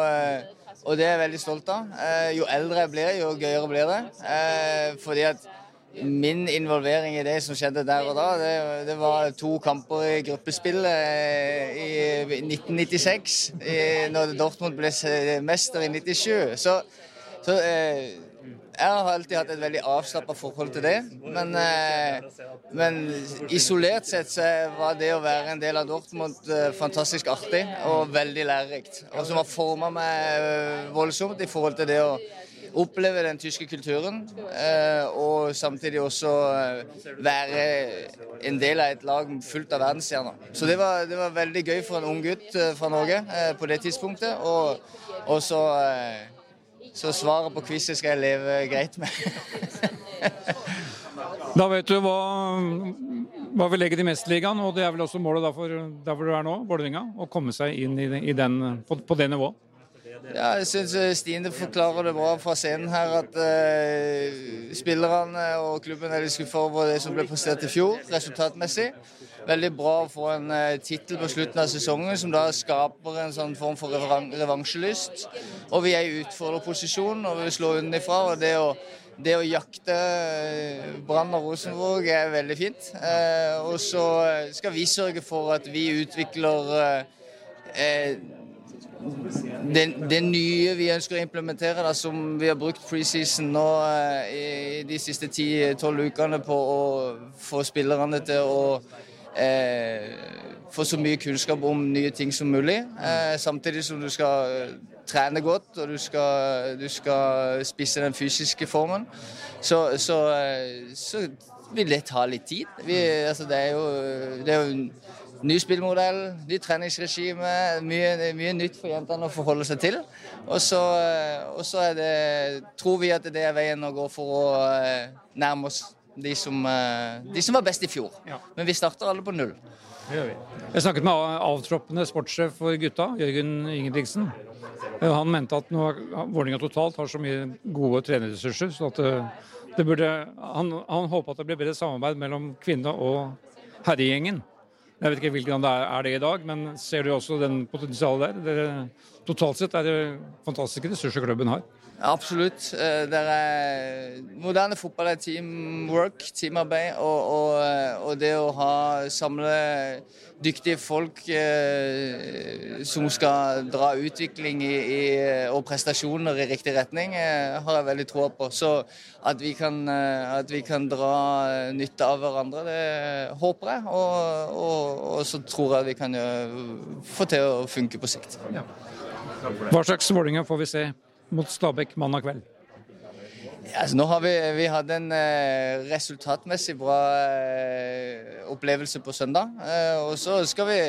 og det er jeg veldig stolt av. Jo eldre jeg blir, jo gøyere blir det. Fordi at Min involvering i det som skjedde der og da, det, det var to kamper i gruppespill eh, i 1996. Når Dortmund ble mester i 97. Så, så jeg har alltid hatt et veldig avslappa forhold til det. Men, eh, men, isolert sett så var det å være en del av Dortmund eh, fantastisk artig og veldig lærerikt. Og som har forma meg eh, voldsomt i forhold til det å oppleve den tyske kulturen. Og samtidig også være en del av et lag fullt av verdensstjerner. Så det var, det var veldig gøy for en ung gutt fra Norge på det tidspunktet. Og, så så svaret på quizet skal jeg leve greit med. <laughs> da vet du hva, hva vi legger i Mesterligaen, og det er vel også målet for der hvor du er nå, Vålerenga. Å komme seg inn i, den, på, på det nivået. Ja, jeg syns eh, Stine forklarer det bra fra scenen her at eh, spillerne og klubben er skuffa over det som ble prestert i fjor, resultatmessig veldig bra å få en uh, tittel på slutten av sesongen som da skaper en sånn form for revansjelyst. Og vi er i utfordrerposisjon og vi vil slå unnifra. Og det å, det å jakte uh, Brann og Rosenborg er veldig fint. Uh, og så skal vi sørge for at vi utvikler det, det, nye vi ønsker å implementere, da, som vi har brukt preseason nå i de siste 10-12 ukene på å få spillerne til å eh, få så mye kunnskap om nye ting som mulig. Eh, samtidig som du skal eh, trene godt og du skal, du skal spisse den fysiske formen. Så, så, eh, så vil det ta litt tid. Vi, altså det, er jo, det er jo en ny spillmodell, nytt treningsregime. Mye, mye, nytt for jentene å forholde seg til. Eh, og så tror vi at det er veien å gå for å nærme oss de som, eh, de som var best i fjor. Ja. Men vi starter alle på null. Jeg snakket med avtroppende sportssjef for gutta, Jørgen Ingebrigtsen. Han mente at Vålerenga totalt har så mye gode trenerressurser. så at det, det burde, han, han håper at det blir bedre samarbeid mellom kvinne- og herregjengen. Jeg vet ikke hvilken det er, er det i dag, men ser du også den potensialet der? Det, totalt sett er det fantastiske ressurser klubben har. Absolutt. Det er, moderne fotball er teamwork, teamarbeid. Og, og, eh, og, det å ha samle dyktige folk eh, som skal dra utvikling i, i, og prestasjoner i riktig retning, eh, har jeg veldig tro på. Så at vi, kan, eh, at vi kan dra nytte av hverandre, det håper jeg. Og, og så tror jeg vi kan få til å funke på sikt. Ja. Hva slags målinger får vi se mot Stabæk mandag kveld? Altså nå har vi, vi hadde en eh, resultatmessig bra eh, opplevelse på søndag. Eh, og så skal vi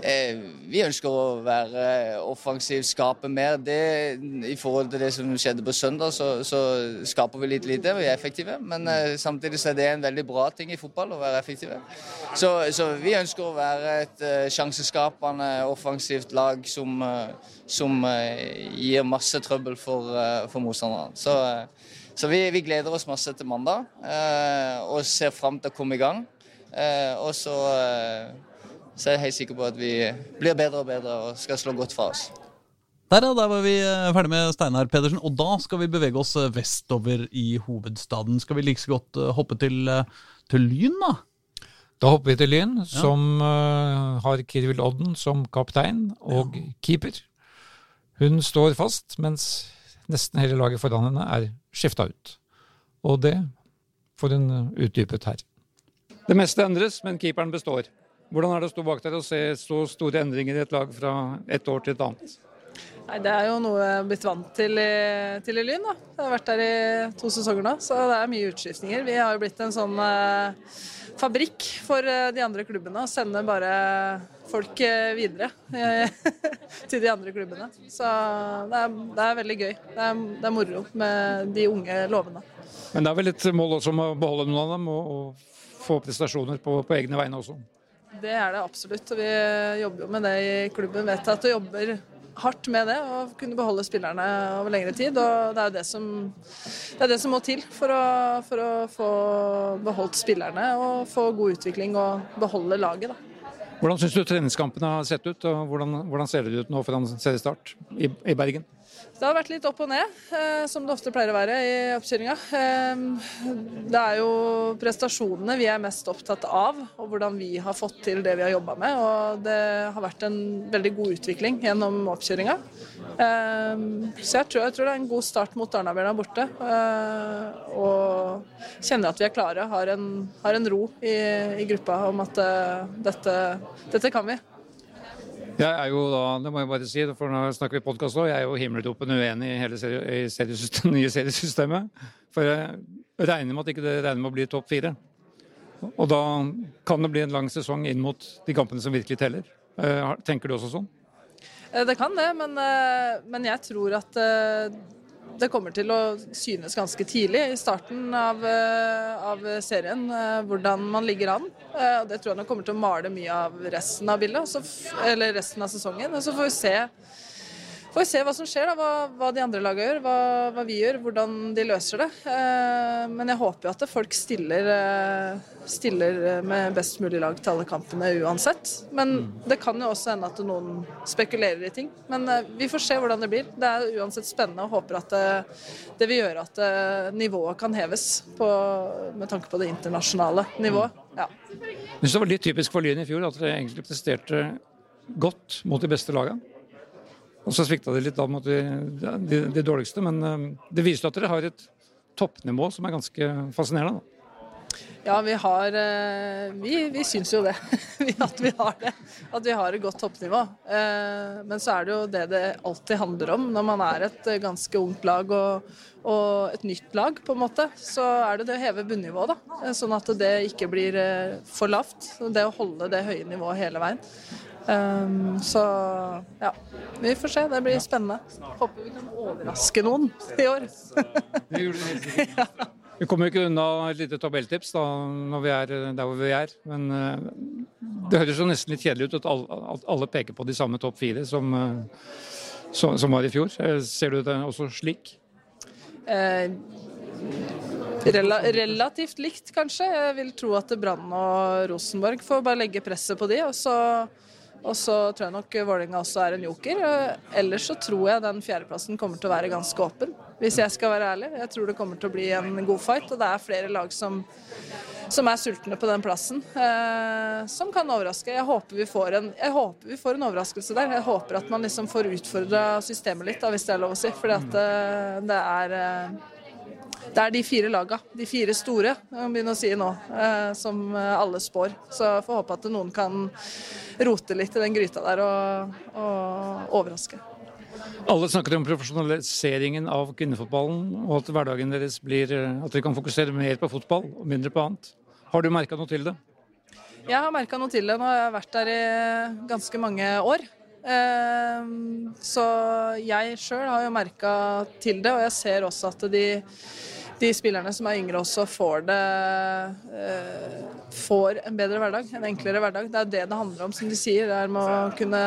Vi ønsker å være offensiv, skape mer. Det, I forhold til det som skjedde på søndag, så, så skaper vi litt lite. Vi er effektive. Men eh, samtidig så er det en veldig bra ting i fotball å være effektive. Så, så vi ønsker å være et eh, sjanseskapende, offensivt lag som, som gir masse trøbbel for, for motstanderne. Så så vi, vi, gleder oss masse til mandag eh, og ser fram til å komme i gang. Eh, og så, så, er jeg helt sikker på at vi blir bedre og bedre og skal slå godt fra oss. Der, ja, der var vi eh, ferdig med Steinar Pedersen. Og da skal vi bevege oss eh, vestover i hovedstaden. Skal vi like så godt eh, hoppe til, til Lyn, da? Da hopper vi til Lyn, ja. som uh, har Kirvil Odden som kaptein og ja. keeper. Hun står fast, mens nesten hele laget foran henne er skifta ut. Og det får hun utdypet her. Det meste endres, men keeperen består. Hvordan er det å stå bak der og se så store endringer i et lag fra et år til et annet? Nei, Det er jo noe jeg har blitt vant til i, til i Lyn. da. Jeg har vært der i to sesonger nå, så det er mye utskiftninger. Vi har jo blitt en sånn eh, fabrikk for eh, de andre klubbene og sender bare folk eh, videre <laughs> til de andre klubbene. Så det er, det er veldig gøy. Det er, det er, moro med de unge lovene. Men det er vel et mål også om å beholde noen av dem og, og få prestasjoner på, på, egne vegne også? Det er det absolutt. og Vi jobber jo med det i klubben. Vet at du jobber hardt med det og kunne beholde spillerne over lengre tid. og Det er det som, det det som må til for å, for å, få beholdt spillerne og få god utvikling og beholde laget. Da. Hvordan syns du treningskampene har sett ut, og hvordan, hvordan, ser det ut nå foran seriestart i, i Bergen? Det har vært litt opp og ned, eh, som det ofte pleier å være i oppkjøringa. Eh, det er jo prestasjonene vi er mest opptatt av, og hvordan vi har fått til det vi har jobba med. Og det har vært en veldig god utvikling gjennom oppkjøringa. Eh, så jeg tror, jeg tror, det er en god start mot Arna-Bjørnar borte. Og kjenner at vi er klare, har en, har en ro i, i, gruppa om at dette, dette kan vi. Jeg er jo da, det må jeg bare si, for nå snakker vi podkast òg, jeg er jo himmeltoppen uenig i hele serie, <laughs> nye seriesystemet. For jeg regner med at ikke det regner med å bli topp fire. Og da kan det bli en lang sesong inn mot de kampene som virkelig teller. Eh, tenker du også sånn? Eh, det kan det, men, eh, men jeg tror at det kommer til å synes ganske tidlig i starten av, eh, av serien eh, hvordan man ligger an. Eh, det tror jeg nok kommer til å male mye av resten av bildet, eller resten av sesongen. Og så får vi se får vi se hva som skjer, da, hva, hva de andre lagene gjør, hva, hva, vi gjør, hvordan de løser det. Eh, men jeg håper jo at folk stiller, eh, stiller, med best mulig lag til alle kampene uansett. Men mm. det kan jo også hende at noen spekulerer i ting. Men eh, vi får se hvordan det blir. Det er uansett spennende og håper at det, det vil gjøre at eh, nivået kan heves på, med tanke på det internasjonale nivået. Ja. Jeg synes det var litt typisk for Lyn i fjor at de egentlig presterte godt mot de beste lagene. Og så svikta det litt da mot de, de, de, dårligste. Men eh, det viser at dere har et toppnivå som er ganske fascinerende. Da. Ja, vi har eh, Vi, vi syns jo det. <laughs> At vi har det. At vi har et godt toppnivå. Eh, men så er det jo det det alltid handler om når man er et ganske ungt lag og, og et nytt lag, på en måte. Så er det det å heve bunnivået, da. Sånn at det ikke blir for lavt. Det å holde det høye nivået hele veien. Um, så ja, vi får se. Det blir spennende. Håper vi kan overraske noen <laughs> i år. sikkert. <laughs> Vi kommer jo ikke unna et lite tabelltips da, når vi er der hvor vi er. Men uh, det høres jo nesten litt kjedelig ut at alle, at alle peker på de samme topp fire som, uh, som, som, var i fjor. Eh, ser du det også slik? Uh, Rel relativt likt, kanskje. Jeg vil tro at Brann og Rosenborg får bare legge presset på de, og så og så tror jeg nok Vålerenga også er en joker. Ellers så tror jeg den fjerdeplassen kommer til å være ganske åpen, hvis jeg skal være ærlig. Jeg tror det kommer til å bli en god fight, og det er flere lag som, som er sultne på den plassen. Eh, som kan overraske. Jeg håper, en, jeg håper vi får en overraskelse der. Jeg håper at man liksom får utfordra systemet litt, da, hvis det er lov å si. Fordi at det, eh, det er eh, det er de fire laga, de fire store, begynner å si nå, eh, som alle spår. Så jeg får håpe at noen kan rote litt i den gryta der og, og overraske. Alle snakker om profesjonaliseringen av kvinnefotballen, og at hverdagen deres blir at dere kan fokusere mer på fotball og mindre på annet. Har du merka noe til det? Jeg har merka noe til det. Nå har jeg vært der i ganske mange år. Eh, så jeg sjøl har jo merka til det, og jeg ser også at de de spillerne som er yngre også får det eh, får en bedre hverdag, en enklere hverdag. Det er det det handler om, som de sier. Det er med å kunne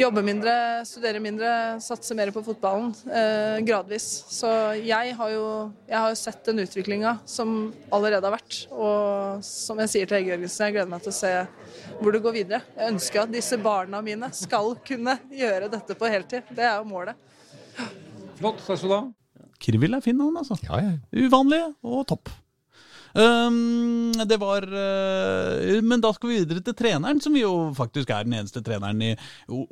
jobbe mindre, studere mindre, satse mer på fotballen eh, gradvis. Så jeg har jo jeg har sett den utviklinga som allerede har vært. Og som jeg sier til Hege Jørgensen, jeg gleder meg til å se hvor det går videre. Jeg ønsker at disse barna mine skal kunne gjøre dette på heltid. Det er jo målet. Flott. Takk skal du ha. Kirvil er fin navn, altså. Ja, ja. Uvanlig og topp. Um, det var uh, Men da skal vi videre til treneren, som jo faktisk er den eneste treneren i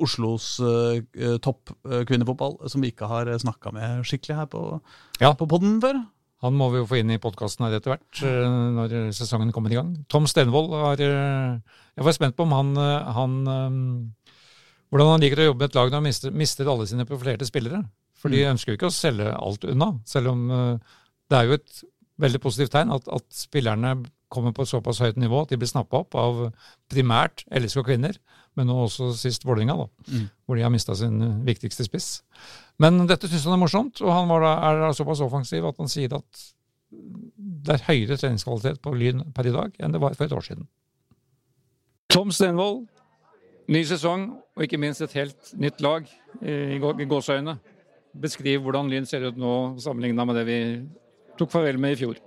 Oslos uh, topp uh, kvinnefotball som vi ikke har snakka med skikkelig her på, ja. på podden før. Han må vi jo få inn i podkasten her etter hvert, når sesongen kommer i gang. Tom Stenvold har Jeg var spent på om han, han um, Hvordan han liker å jobbe med et lag når han mister, mister alle sine profilerte spillere. For de mm. ønsker jo ikke å selge alt unna, selv om uh, det er jo et veldig positivt tegn at, at, spillerne kommer på et såpass høyt nivå at de blir snappa opp av primært LSK kvinner, men nå også sist Vålerenga, mm. hvor de har mista sin uh, viktigste spiss. Men dette syns han er morsomt, og han da, er såpass offensiv at han sier at det er høyere treningskvalitet på Lyn per i dag enn det var for et år siden. Tom Stenvold, ny sesong og ikke minst et helt nytt lag i, i gåseøyne. Beskriv hvordan Lyn ser ut nå sammenligna med det vi tok farvel med i fjor.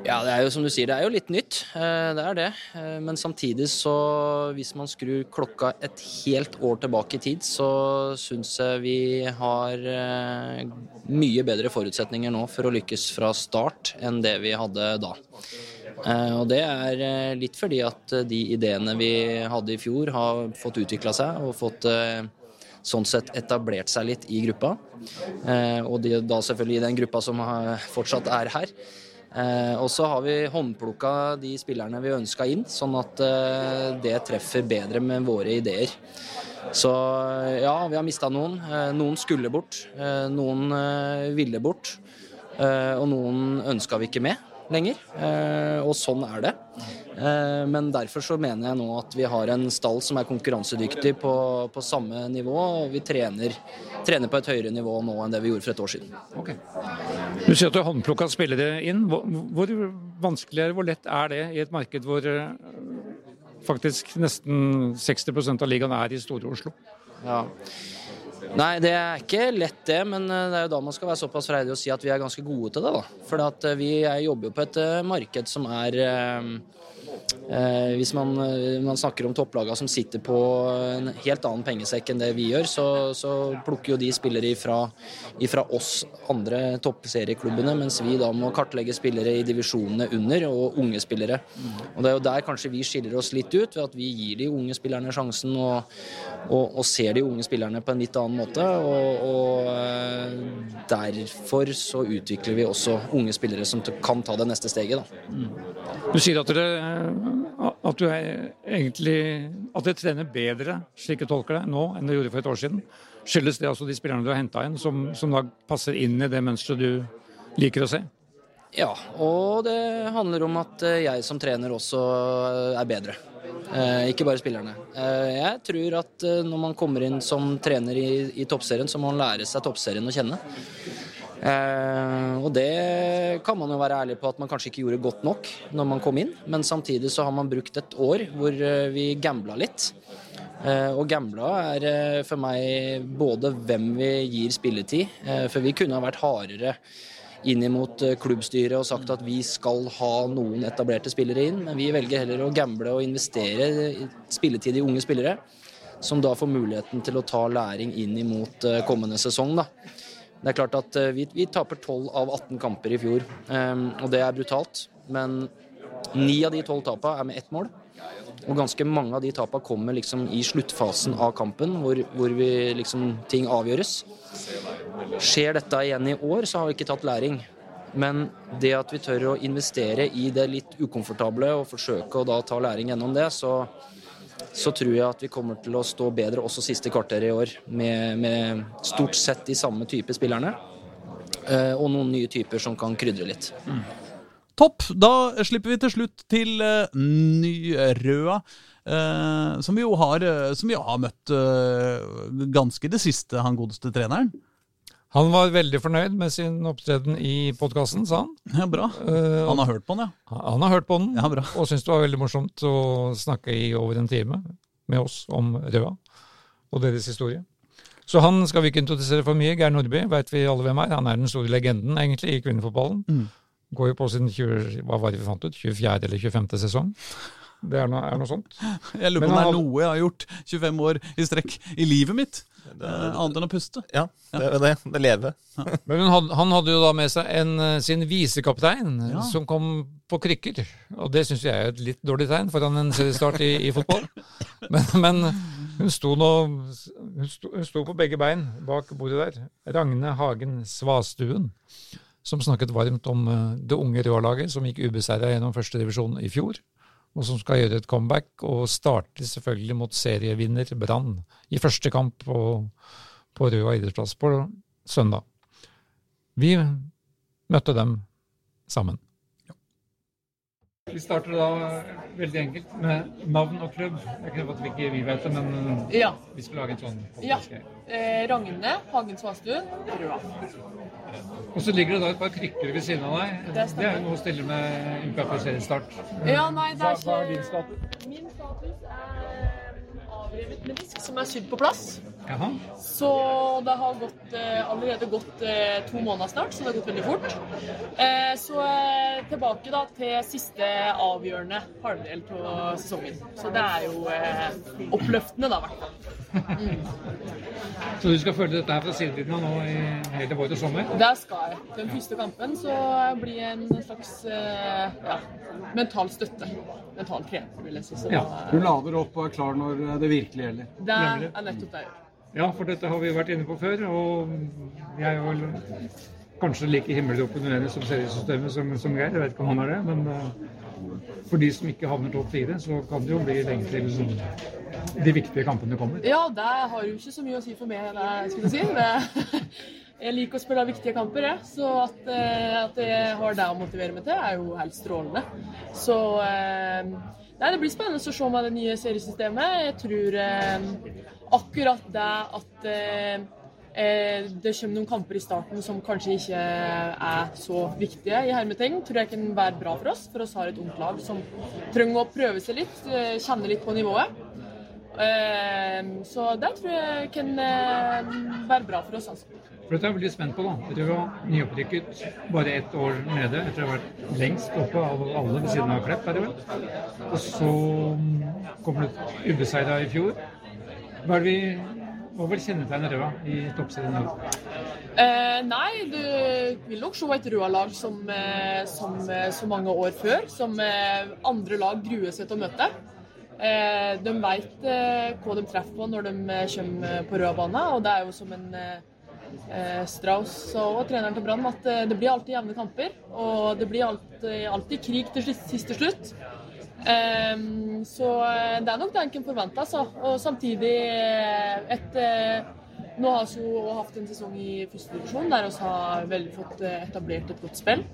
Ja, det er jo som du sier, det er jo litt nytt. Eh, Det er det. Eh, Men samtidig så, hvis man skrur klokka et helt år tilbake i tid, så syns jeg vi har eh, mye bedre forutsetninger nå for å lykkes fra start enn det vi hadde da. Og det er litt fordi at de ideene vi hadde i fjor har fått utvikla seg og fått sånn sett etablert seg litt i gruppa. Eh, Og de, da selvfølgelig i den gruppa som har, fortsatt er her. Eh, og så har vi håndplukka de spillerne vi ønska inn, sånn at eh, det treffer bedre med våre ideer. Så eh, ja, vi har mista noen. Eh, noen skulle bort. Eh, noen eh, ville bort. Eh, og noen ønska vi ikke med lenger. Eh, og sånn er det. Eh, men derfor så mener jeg nå at vi har en stall som er konkurransedyktig på, på samme nivå. Og vi trener, trener på et høyere nivå nå enn det vi gjorde for et år siden. Du sier at du har håndplukka spillere inn. Hvor, hvor vanskelig er hvor lett er det i et marked hvor eh, faktisk nesten 60% av ligaen er i Store Oslo? Ja. Nei, det er ikke lett det, men eh, det er jo da man skal være såpass freidig å si at vi er ganske gode til det. da. For at eh, vi er- jobber jo på et eh, marked som er eh, Hvis man, man snakker om topplagene som sitter på en helt annen pengesekk enn det vi gjør, så, så plukker jo de spillere ifra, ifra oss andre toppserieklubbene, mens vi da må kartlegge spillere i divisjonene under, og unge spillere. Og Det er jo der kanskje vi skiller oss litt ut, ved at vi gir de unge spillerne sjansen og, og, og ser de unge spillerne på en litt annen måte. Og, og eh, derfor så utvikler vi også unge spillere som kan ta det neste steget. Da. Du sier at dere, at du er egentlig at dere trener bedre, slik jeg tolker det, nå enn dere gjorde for et år siden. Skyldes det altså de spillerne du har henta inn, som, som da passer inn i det mønsteret du liker å se? Ja, og det handler om at eh, jeg som trener også eh, er bedre. Eh, ikke bare spillerne. Eh, jeg tror at eh, når man kommer inn som trener i, i toppserien, så må man lære seg toppserien å kjenne. Eh, og det kan man jo være ærlig på at man kanskje ikke gjorde godt nok når man kom inn, men samtidig så har man brukt et år hvor vi gambla litt. Eh, og gambla er for meg både hvem vi gir spilletid, eh, for vi kunne ha vært hardere inn imot eh, klubbstyret og sagt at vi skal ha noen etablerte spillere inn, men vi velger heller å gamble og investere spilletid i unge spillere, som da får muligheten til å ta læring inn imot eh, kommende sesong. da. Det er klart at eh, vi, vi taper 12 av 18 kamper i fjor, eh, og det er brutalt. Men ni av de tolv tapene er med ett mål. Og ganske mange av de tapene kommer liksom i sluttfasen av kampen, hvor, hvor liksom, ting avgjøres. Skjer dette igjen i år, så har vi ikke tatt læring. Men det at vi tør å investere i det litt ukomfortable og forsøke å da ta læring gjennom det, så, så tror jeg at vi kommer til å stå bedre også siste kvarter i år, med, med stort sett de samme type spillerne. eh, Og noen nye typer som kan krydre litt. Topp! Da slipper vi til slutt til uh, Nyrøa. Uh, som vi jo har, uh, som vi har møtt ganske det siste, han godeste treneren. Han var veldig fornøyd med sin opptreden i podkasten, sa han. Ja, Bra. Han har hørt på den, ja. Han har hørt på den, Ja, bra. og syntes det var veldig morsomt å snakke i over en time med oss om Røa og deres historie. Så han skal vi ikke introdusere for mye. Geir Nordby vet vi alle hvem er. Han er den store legenden egentlig i kvinnefotballen. Mm. Går jo på sin 20, hva var det vi fant ut, 24. eller 25. sesong. Det er noe, er noe sånt. Jeg lurer på om det er noe jeg har gjort 25 år i strekk i livet mitt. Det, annet enn å puste. Ja, det er det. Det lever. Men hun hadde, han hadde jo da med seg en, eh, sin visekaptein Ja. som kom på krykker. Og det syns jeg er et litt dårlig tegn foran en seriestart i, i fotball. <laughs> Men, men hun sto nå hun sto, hun sto på begge bein bak bordet der. Ragne Hagen Svastuen, som snakket varmt om eh, det unge Røa-laget som gikk ubeseira gjennom førstedivisjon i fjor. Og som skal gjøre et comeback og starte selvfølgelig mot serievinner Brann i første kamp på, på Røa idrettsplass på søndag. Vi møtte dem sammen. Vi starter da veldig enkelt med navn og klubb. Jeg kunne vi ikke vi vet det, men Ja. vi skal lage en sånn Ja. podcast. Eh, Ragne Hagen Svastuen, Røa. Og så ligger det da et par krykker ved siden av deg. Det Det, er jo noe å stille med uka før seriestart. Ja, nei, det er ikke... hva er din status? Min status er avrevet menisk som er sydd på plass. Jaha. Så det har gått, eh, allerede gått eh, to måneder snart, så det har gått veldig fort. Eh, så tilbake da til siste avgjørende halvdel av sesongen. Så det er jo oppløftende, da, i hvert fall. Så du skal følge dette her fra sidelinja nå i hele vår og sommer? Det skal jeg. Den første kampen så blir en slags ja, mental støtte. Mental trening, vil jeg si. Så Ja. Du lader opp og er klar når det virkelig gjelder. det er nettopp det jeg gjør. Ja, for dette har vi vært inne på før, og jeg er vel kanskje like himmelråpende uenig som seriesystemet som, som Geir. Jeg vet ikke om han er det, men eh, for de som ikke havner topp fire, så kan det jo bli lenge til de viktige kampene kommer. Ja, det har jo ikke så mye å si for meg, eller skulle si. Det, <laughs> jeg liker å spille viktige kamper, jeg. Så at, eh, at jeg har det å motivere meg til, er jo helt strålende. Så eh, Nei, det blir spennende å se med det nye seriesystemet. Jeg tror eh, akkurat det at eh, eh, det kommer noen kamper i starten som kanskje ikke er så viktige, i hermetegn, tror jeg kan være bra for oss. For oss har et ungt lag som trenger å prøve seg litt, eh, kjenne litt på nivået. Eh, Så det tror jeg kan eh, være bra for oss, altså. For dette er jeg veldig spent på, da. Dere var nyopprykket, bare ett år nede etter å ha vært lengst oppe av alle ved siden av Klepp, er det vel. Og så kommer det ubeseira i fjor. Hva er det vi hva vil kjennetegne Røa i toppserien? Eh, nei, du vil nok se et Røa-lag som, eh, som eh, så mange år før, som eh, andre lag gruer seg til å møte. Eh, de vet hva de treffer på når de kommer på Røa-banen, og det er jo som en Strauss og treneren til Brann at eh, det blir alltid jevne kamper. Og det blir alltid, alltid krig til sist- siste slutt. Ehm, så eh, det er nok det en kan forvente, altså. Og samtidig eh, et eh, Nå har vi jo hatt en sesong i første divisjon der vi har vel fått eh, etablert et godt spill.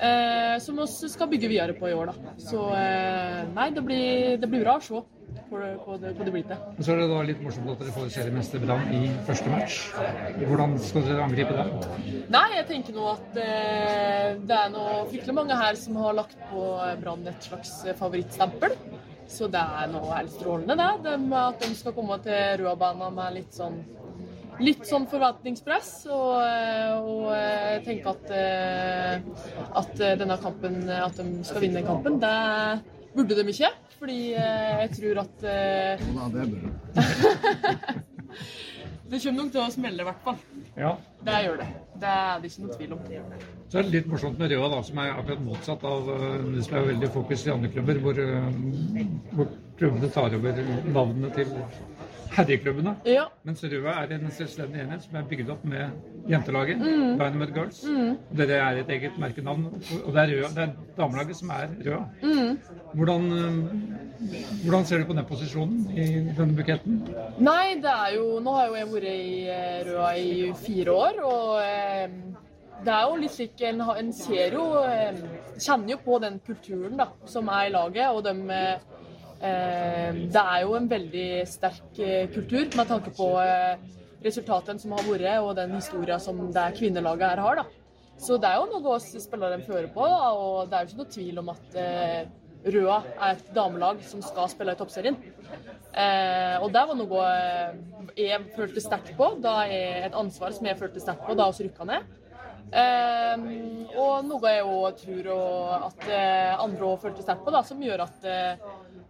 Eh, som vi skal bygge videre på i år, da. Så eh, nei, det blir, det blir bra å se hvor det, på det, blitt det. Så er det da litt morsomt at dere får seriemester Brann i første match. Hvordan skal dere angripe det? Nei, jeg tenker nå at eh, det er noe fryktelig mange her som har lagt på Brann et slags favorittstempel. Så det er nå helt strålende, det. De, at de skal komme til Røa-banen med litt sånn Litt sånn forventningspress, og, eh, og eh, tenke at, eh, at denne kampen, at de skal vinne kampen, det burde de ikke. Fordi eh, jeg tror at Jo da, det burde de. <laughs> det kommer nok til å smelle, i hvert fall. Ja. Det gjør det. Det er det ikke noe tvil om. Så er det litt morsomt med Røa, da, som er akkurat motsatt av eh, det som er veldig fokus i andre klubber, hvor, eh, hvor klubbene tar over navnene til herreklubbene. Ja. Mens Røa er en selvstendig enhet som er bygd opp med jentelaget, Mm. Dynamite Girls. Mm. Dere er et eget merkenavn, og det er, Røa, det er damelaget som er Røa. Mm. Hvordan, eh, hvordan ser du på den posisjonen i denne buketten? Nei, det er jo Nå har jo jeg vært i eh, Røa i fire år, og eh, det er jo litt slik En, en ser jo Kjenner jo på den kulturen da, som er i laget, og de Det er jo en veldig sterk eh, kultur med tanke på eh, resultatene som har vært, og den historien som det kvinnelaget her har. da. Så det er jo noe oss spillerne fører på, da, og det er jo ikke noe tvil om at eh, Røa er et damelag som skal spille i toppserien. Eh, og det var noe eh, jeg følte sterkt på, da er et ansvar som jeg følte sterkt på da vi rykka ned. Eh, og noe jeg òg tror og at eh, andre òg følte sterkt på, da, som gjør at eh,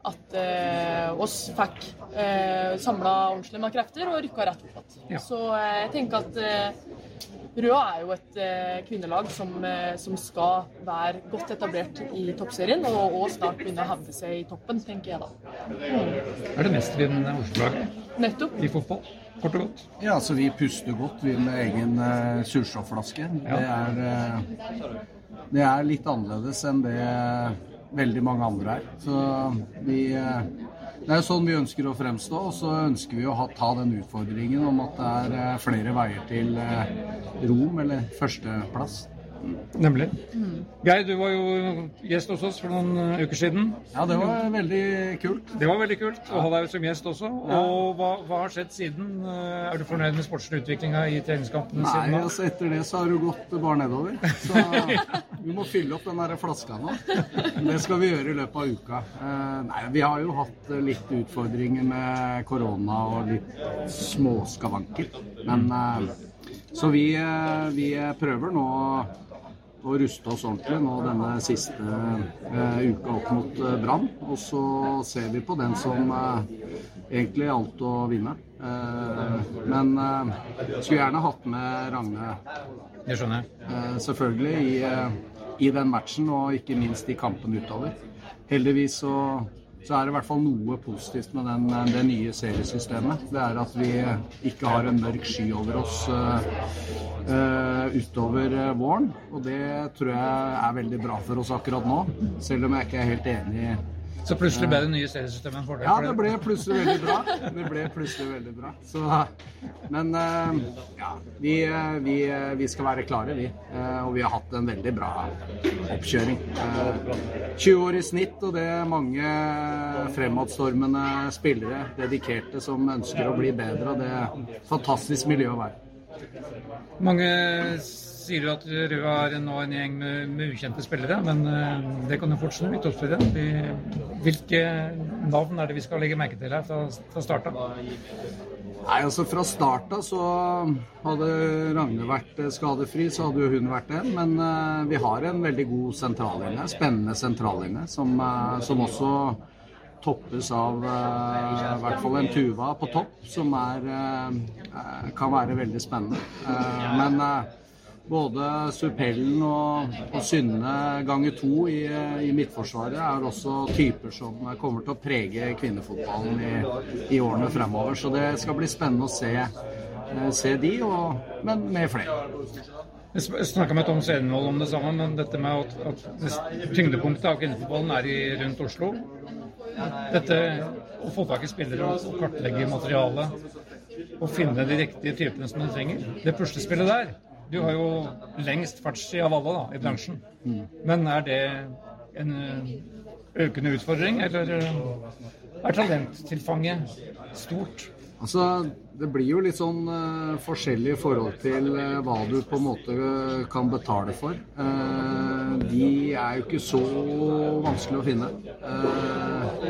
at eh, oss fikk eh, samla ordentlig med krefter og rykka rett opp igjen. Ja. Så eh, jeg tenker at eh, Røa er jo et eh, kvinnelag som, eh, som skal være godt etablert i toppserien, og, og snart begynne å hevde seg i toppen, tenker jeg da. Er det mestvinnende Oslo-laget Nettopp. i fotball? Kort og godt. Ja, så vi puster godt, vi med egen uh, surstoffflaske. Det, er, eh, det er litt annerledes enn det veldig mange andre er. Så vi eh, Det er jo sånn vi ønsker å fremstå, og så ønsker vi å ha, ta den utfordringen om at det er eh, flere veier til eh, Rom, eller førsteplass. Nemlig. Geir, du var jo gjest hos oss for noen eh, uker siden. Ja, det var veldig kult. Det var veldig kult å ha deg som gjest også. Og hva, hva har skjedd siden? Eh, Er du fornøyd med sportslig utviklinga i treningskampene Nei, siden da? altså etter det så har det gått bare nedover. Så <laughs> vi må fylle opp den der flaska nå. Det skal vi gjøre i løpet av uka. Eh, nei, vi har jo hatt litt utfordringer med korona og litt småskavanker. Men Så vi, vi prøver nå og ruste oss ordentlig nå denne siste eh, uka opp mot eh, Brann. Og så ser vi på den som eh, egentlig alt å vinne. Eh, men skulle gjerne hatt med Ragne Det skjønner jeg. Eh, selvfølgelig i, i den matchen, og ikke minst i kampen utover. Heldigvis så, så er det i hvert fall noe positivt med den, det nye seriesystemet. Det er at vi ikke har en mørk sky over oss uh, uh, utover eh, våren. Og det tror jeg er veldig bra for oss akkurat nå, selv om jeg ikke er helt enig Så plutselig ble det nye seriesystemet en fordel? ja, det ble plutselig veldig bra. Det ble plutselig veldig bra. Så, men eh, ja, vi, eh, vi, eh, vi skal være klare, vi. Og vi har hatt en veldig bra oppkjøring. Eh, 20 år i snitt, og det er mange fremadstormende spillere, dedikerte, som ønsker å bli bedre. Og det er et fantastisk miljø å være. Mange sier du at Røa er nå en gjeng med, med ukjente spillere, men eh, det kan jo fort snu i. Hvilke navn er det vi skal legge merke til her fra, fra starten? Nei, altså Fra start av så hadde Ragne vært eh, skadefri, så hadde jo hun vært det. Men uh, vi har en veldig god sentrallinje, spennende sentrallinje, som, uh, som også toppes av uh, i hvert fall en Tuva på topp, som er, eh, kan være veldig spennende. Uh, men både Supellen og, og Synne ganger to i, i Midtforsvaret er også typer som kommer til å prege kvinnefotballen i, i årene fremover. Så det skal bli spennende å se, eh, se de, og, men med flere. Jeg snakka med Tom Svenvold om det samme, men dette med at, at tyngdepunktet av kvinnefotballen er i, rundt Oslo. Dette å få tak i spillere og, kartlegge materialet og finne de riktige typene som du trenger. Det puslespillet der Du har jo lengst fartstid av alle da, i bransjen. Men er det en økende utfordring, eller er talenttilfanget stort? Altså, Det blir jo litt sånn uh, forskjellig i forhold til uh, hva du på en måte eh, kan betale for. Uh, de er jo ikke så vanskelig å finne. Eh,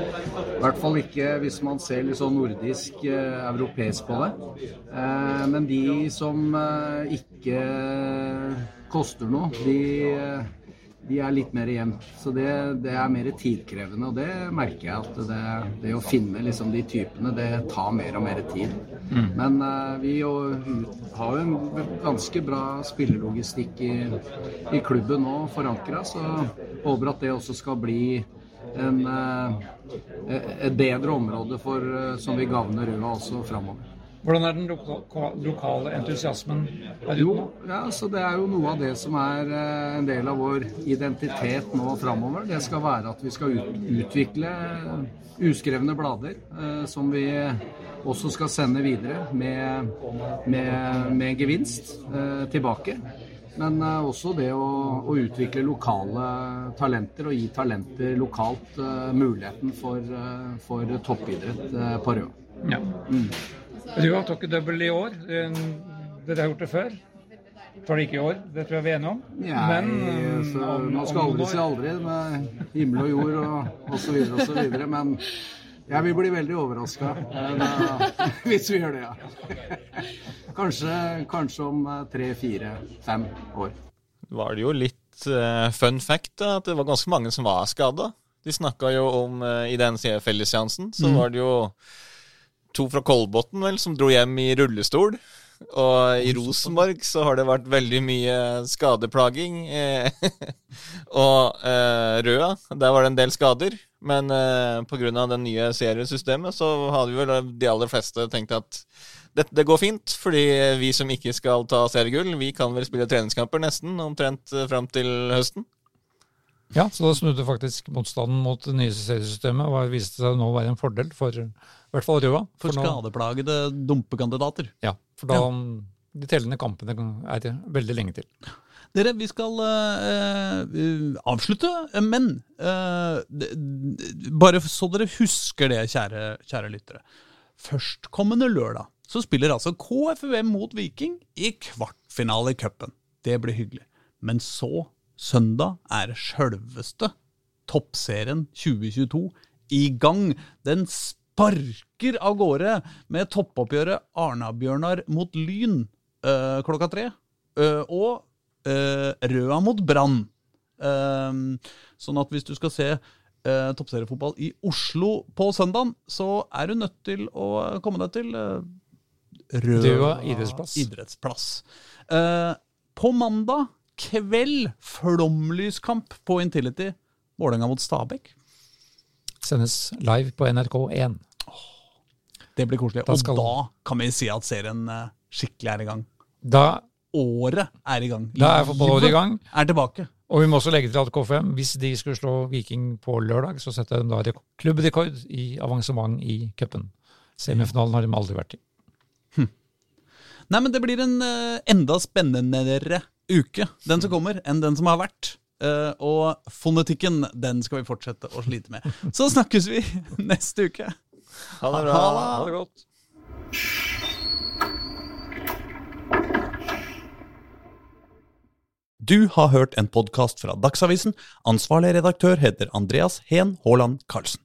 I hvert fall ikke hvis man ser litt sånn nordisk, eh, europeisk på det. Eh, men de som eh, ikke koster noe, de eh, de er litt mer jevnt. Så det, det er mer tidkrevende. Og det merker jeg at det, det å finne liksom de typene, det tar mer og mer tid. Men uh, vi jo, har jo en ganske bra spillelogistikk i, i klubben nå forankra, så håper at det også skal bli en, uh, et bedre område for, uh, som vil gagne Røa også framover. Hvordan er den loka lokale entusiasmen her ute Jo, ja, så det er jo noe av det som er eh, en del av vår identitet nå framover. Det skal være at vi skal ut, utvikle uskrevne blader eh, som vi også skal sende videre med, med, med gevinst eh, tilbake. Men eh, også det å, å utvikle lokale talenter og gi talenter lokalt eh, muligheten for, eh, for toppidrett på Røa. Ja. Røa tok ikke double i år. Dere har gjort det før. Tar det ikke i år, det tror jeg vi er enige om. Ja, Men så om- man skal aldri si aldri med himmel og jord og osv. osv. Men jeg vil bli veldig overraska <laughs> hvis vi gjør det, ja. <laughs> Kanskje, kanskje om eh, tre, fire, fem år. var det jo litt eh, fun fact da, at det var ganske mange som var skada. De snakka jo om eh, I den fellesseansen så var det jo to fra Kolbotn vel som dro hjem i rullestol. Og i Rosenborg så har det vært veldig mye skadeplaging. eh, <laughs> og eh, Røa, der var det en del skader. Men eh, pga. det nye seriesystemet så hadde vel de aller fleste tenkt at dette det går fint, fordi vi som ikke skal ta seriegull, vi kan vel spille treningskamper nesten, omtrent eh, fram til høsten. Ja, så da snudde faktisk motstanden mot det nye seriesystemet og viste seg nå å være en fordel for i hvert fall Røa. For for skadeplagede dumpekandidater. Ja, for da de tellende kampene er det veldig lenge til. Dere, vi skal øh, avslutte, men d- bare så dere husker det, kjære, kjære lyttere. Førstkommende lørdag så spiller altså KFUM mot Viking i kvartfinale i cupen. Det blir hyggelig. Men så, søndag, er sjølveste Toppserien 2022 i gang. Den sparker av gårde med toppoppgjøret Arna-Bjørnar mot Lyn eh, klokka tre. Eh, og eh, Røa mot Brann. Uh, sånn at hvis du skal se uh, toppseriefotball i Oslo på søndag, så er du nødt til å komme deg til uh, Røa idrettsplass. idrettsplass. Uh, på mandag kveld, flomlyskamp på Intility. Vålerenga mot Stabæk. Sendes live på NRK1. Det blir koselig. Da Og da kan vi si at serien eh, skikkelig er i gang. Da, Året er i gang. da er fotballåret i gang. Er tilbake. Og vi må også legge til at KFM, hvis de skulle slå Viking på lørdag, så setter de da rek- klubbrekord i avansement i cupen. Semifinalen har de aldri vært i. Nei, men det blir en eh, enda spennendere uke, den som kommer, enn den som har vært. Eh, og fonetikken, den skal vi fortsette å slite med. Så snakkes vi <laughs> neste uke. Ha det bra. Ha det godt. Du har hørt en podkast fra Dagsavisen. Ansvarlig redaktør heter Andreas Heen Haaland Karlsen.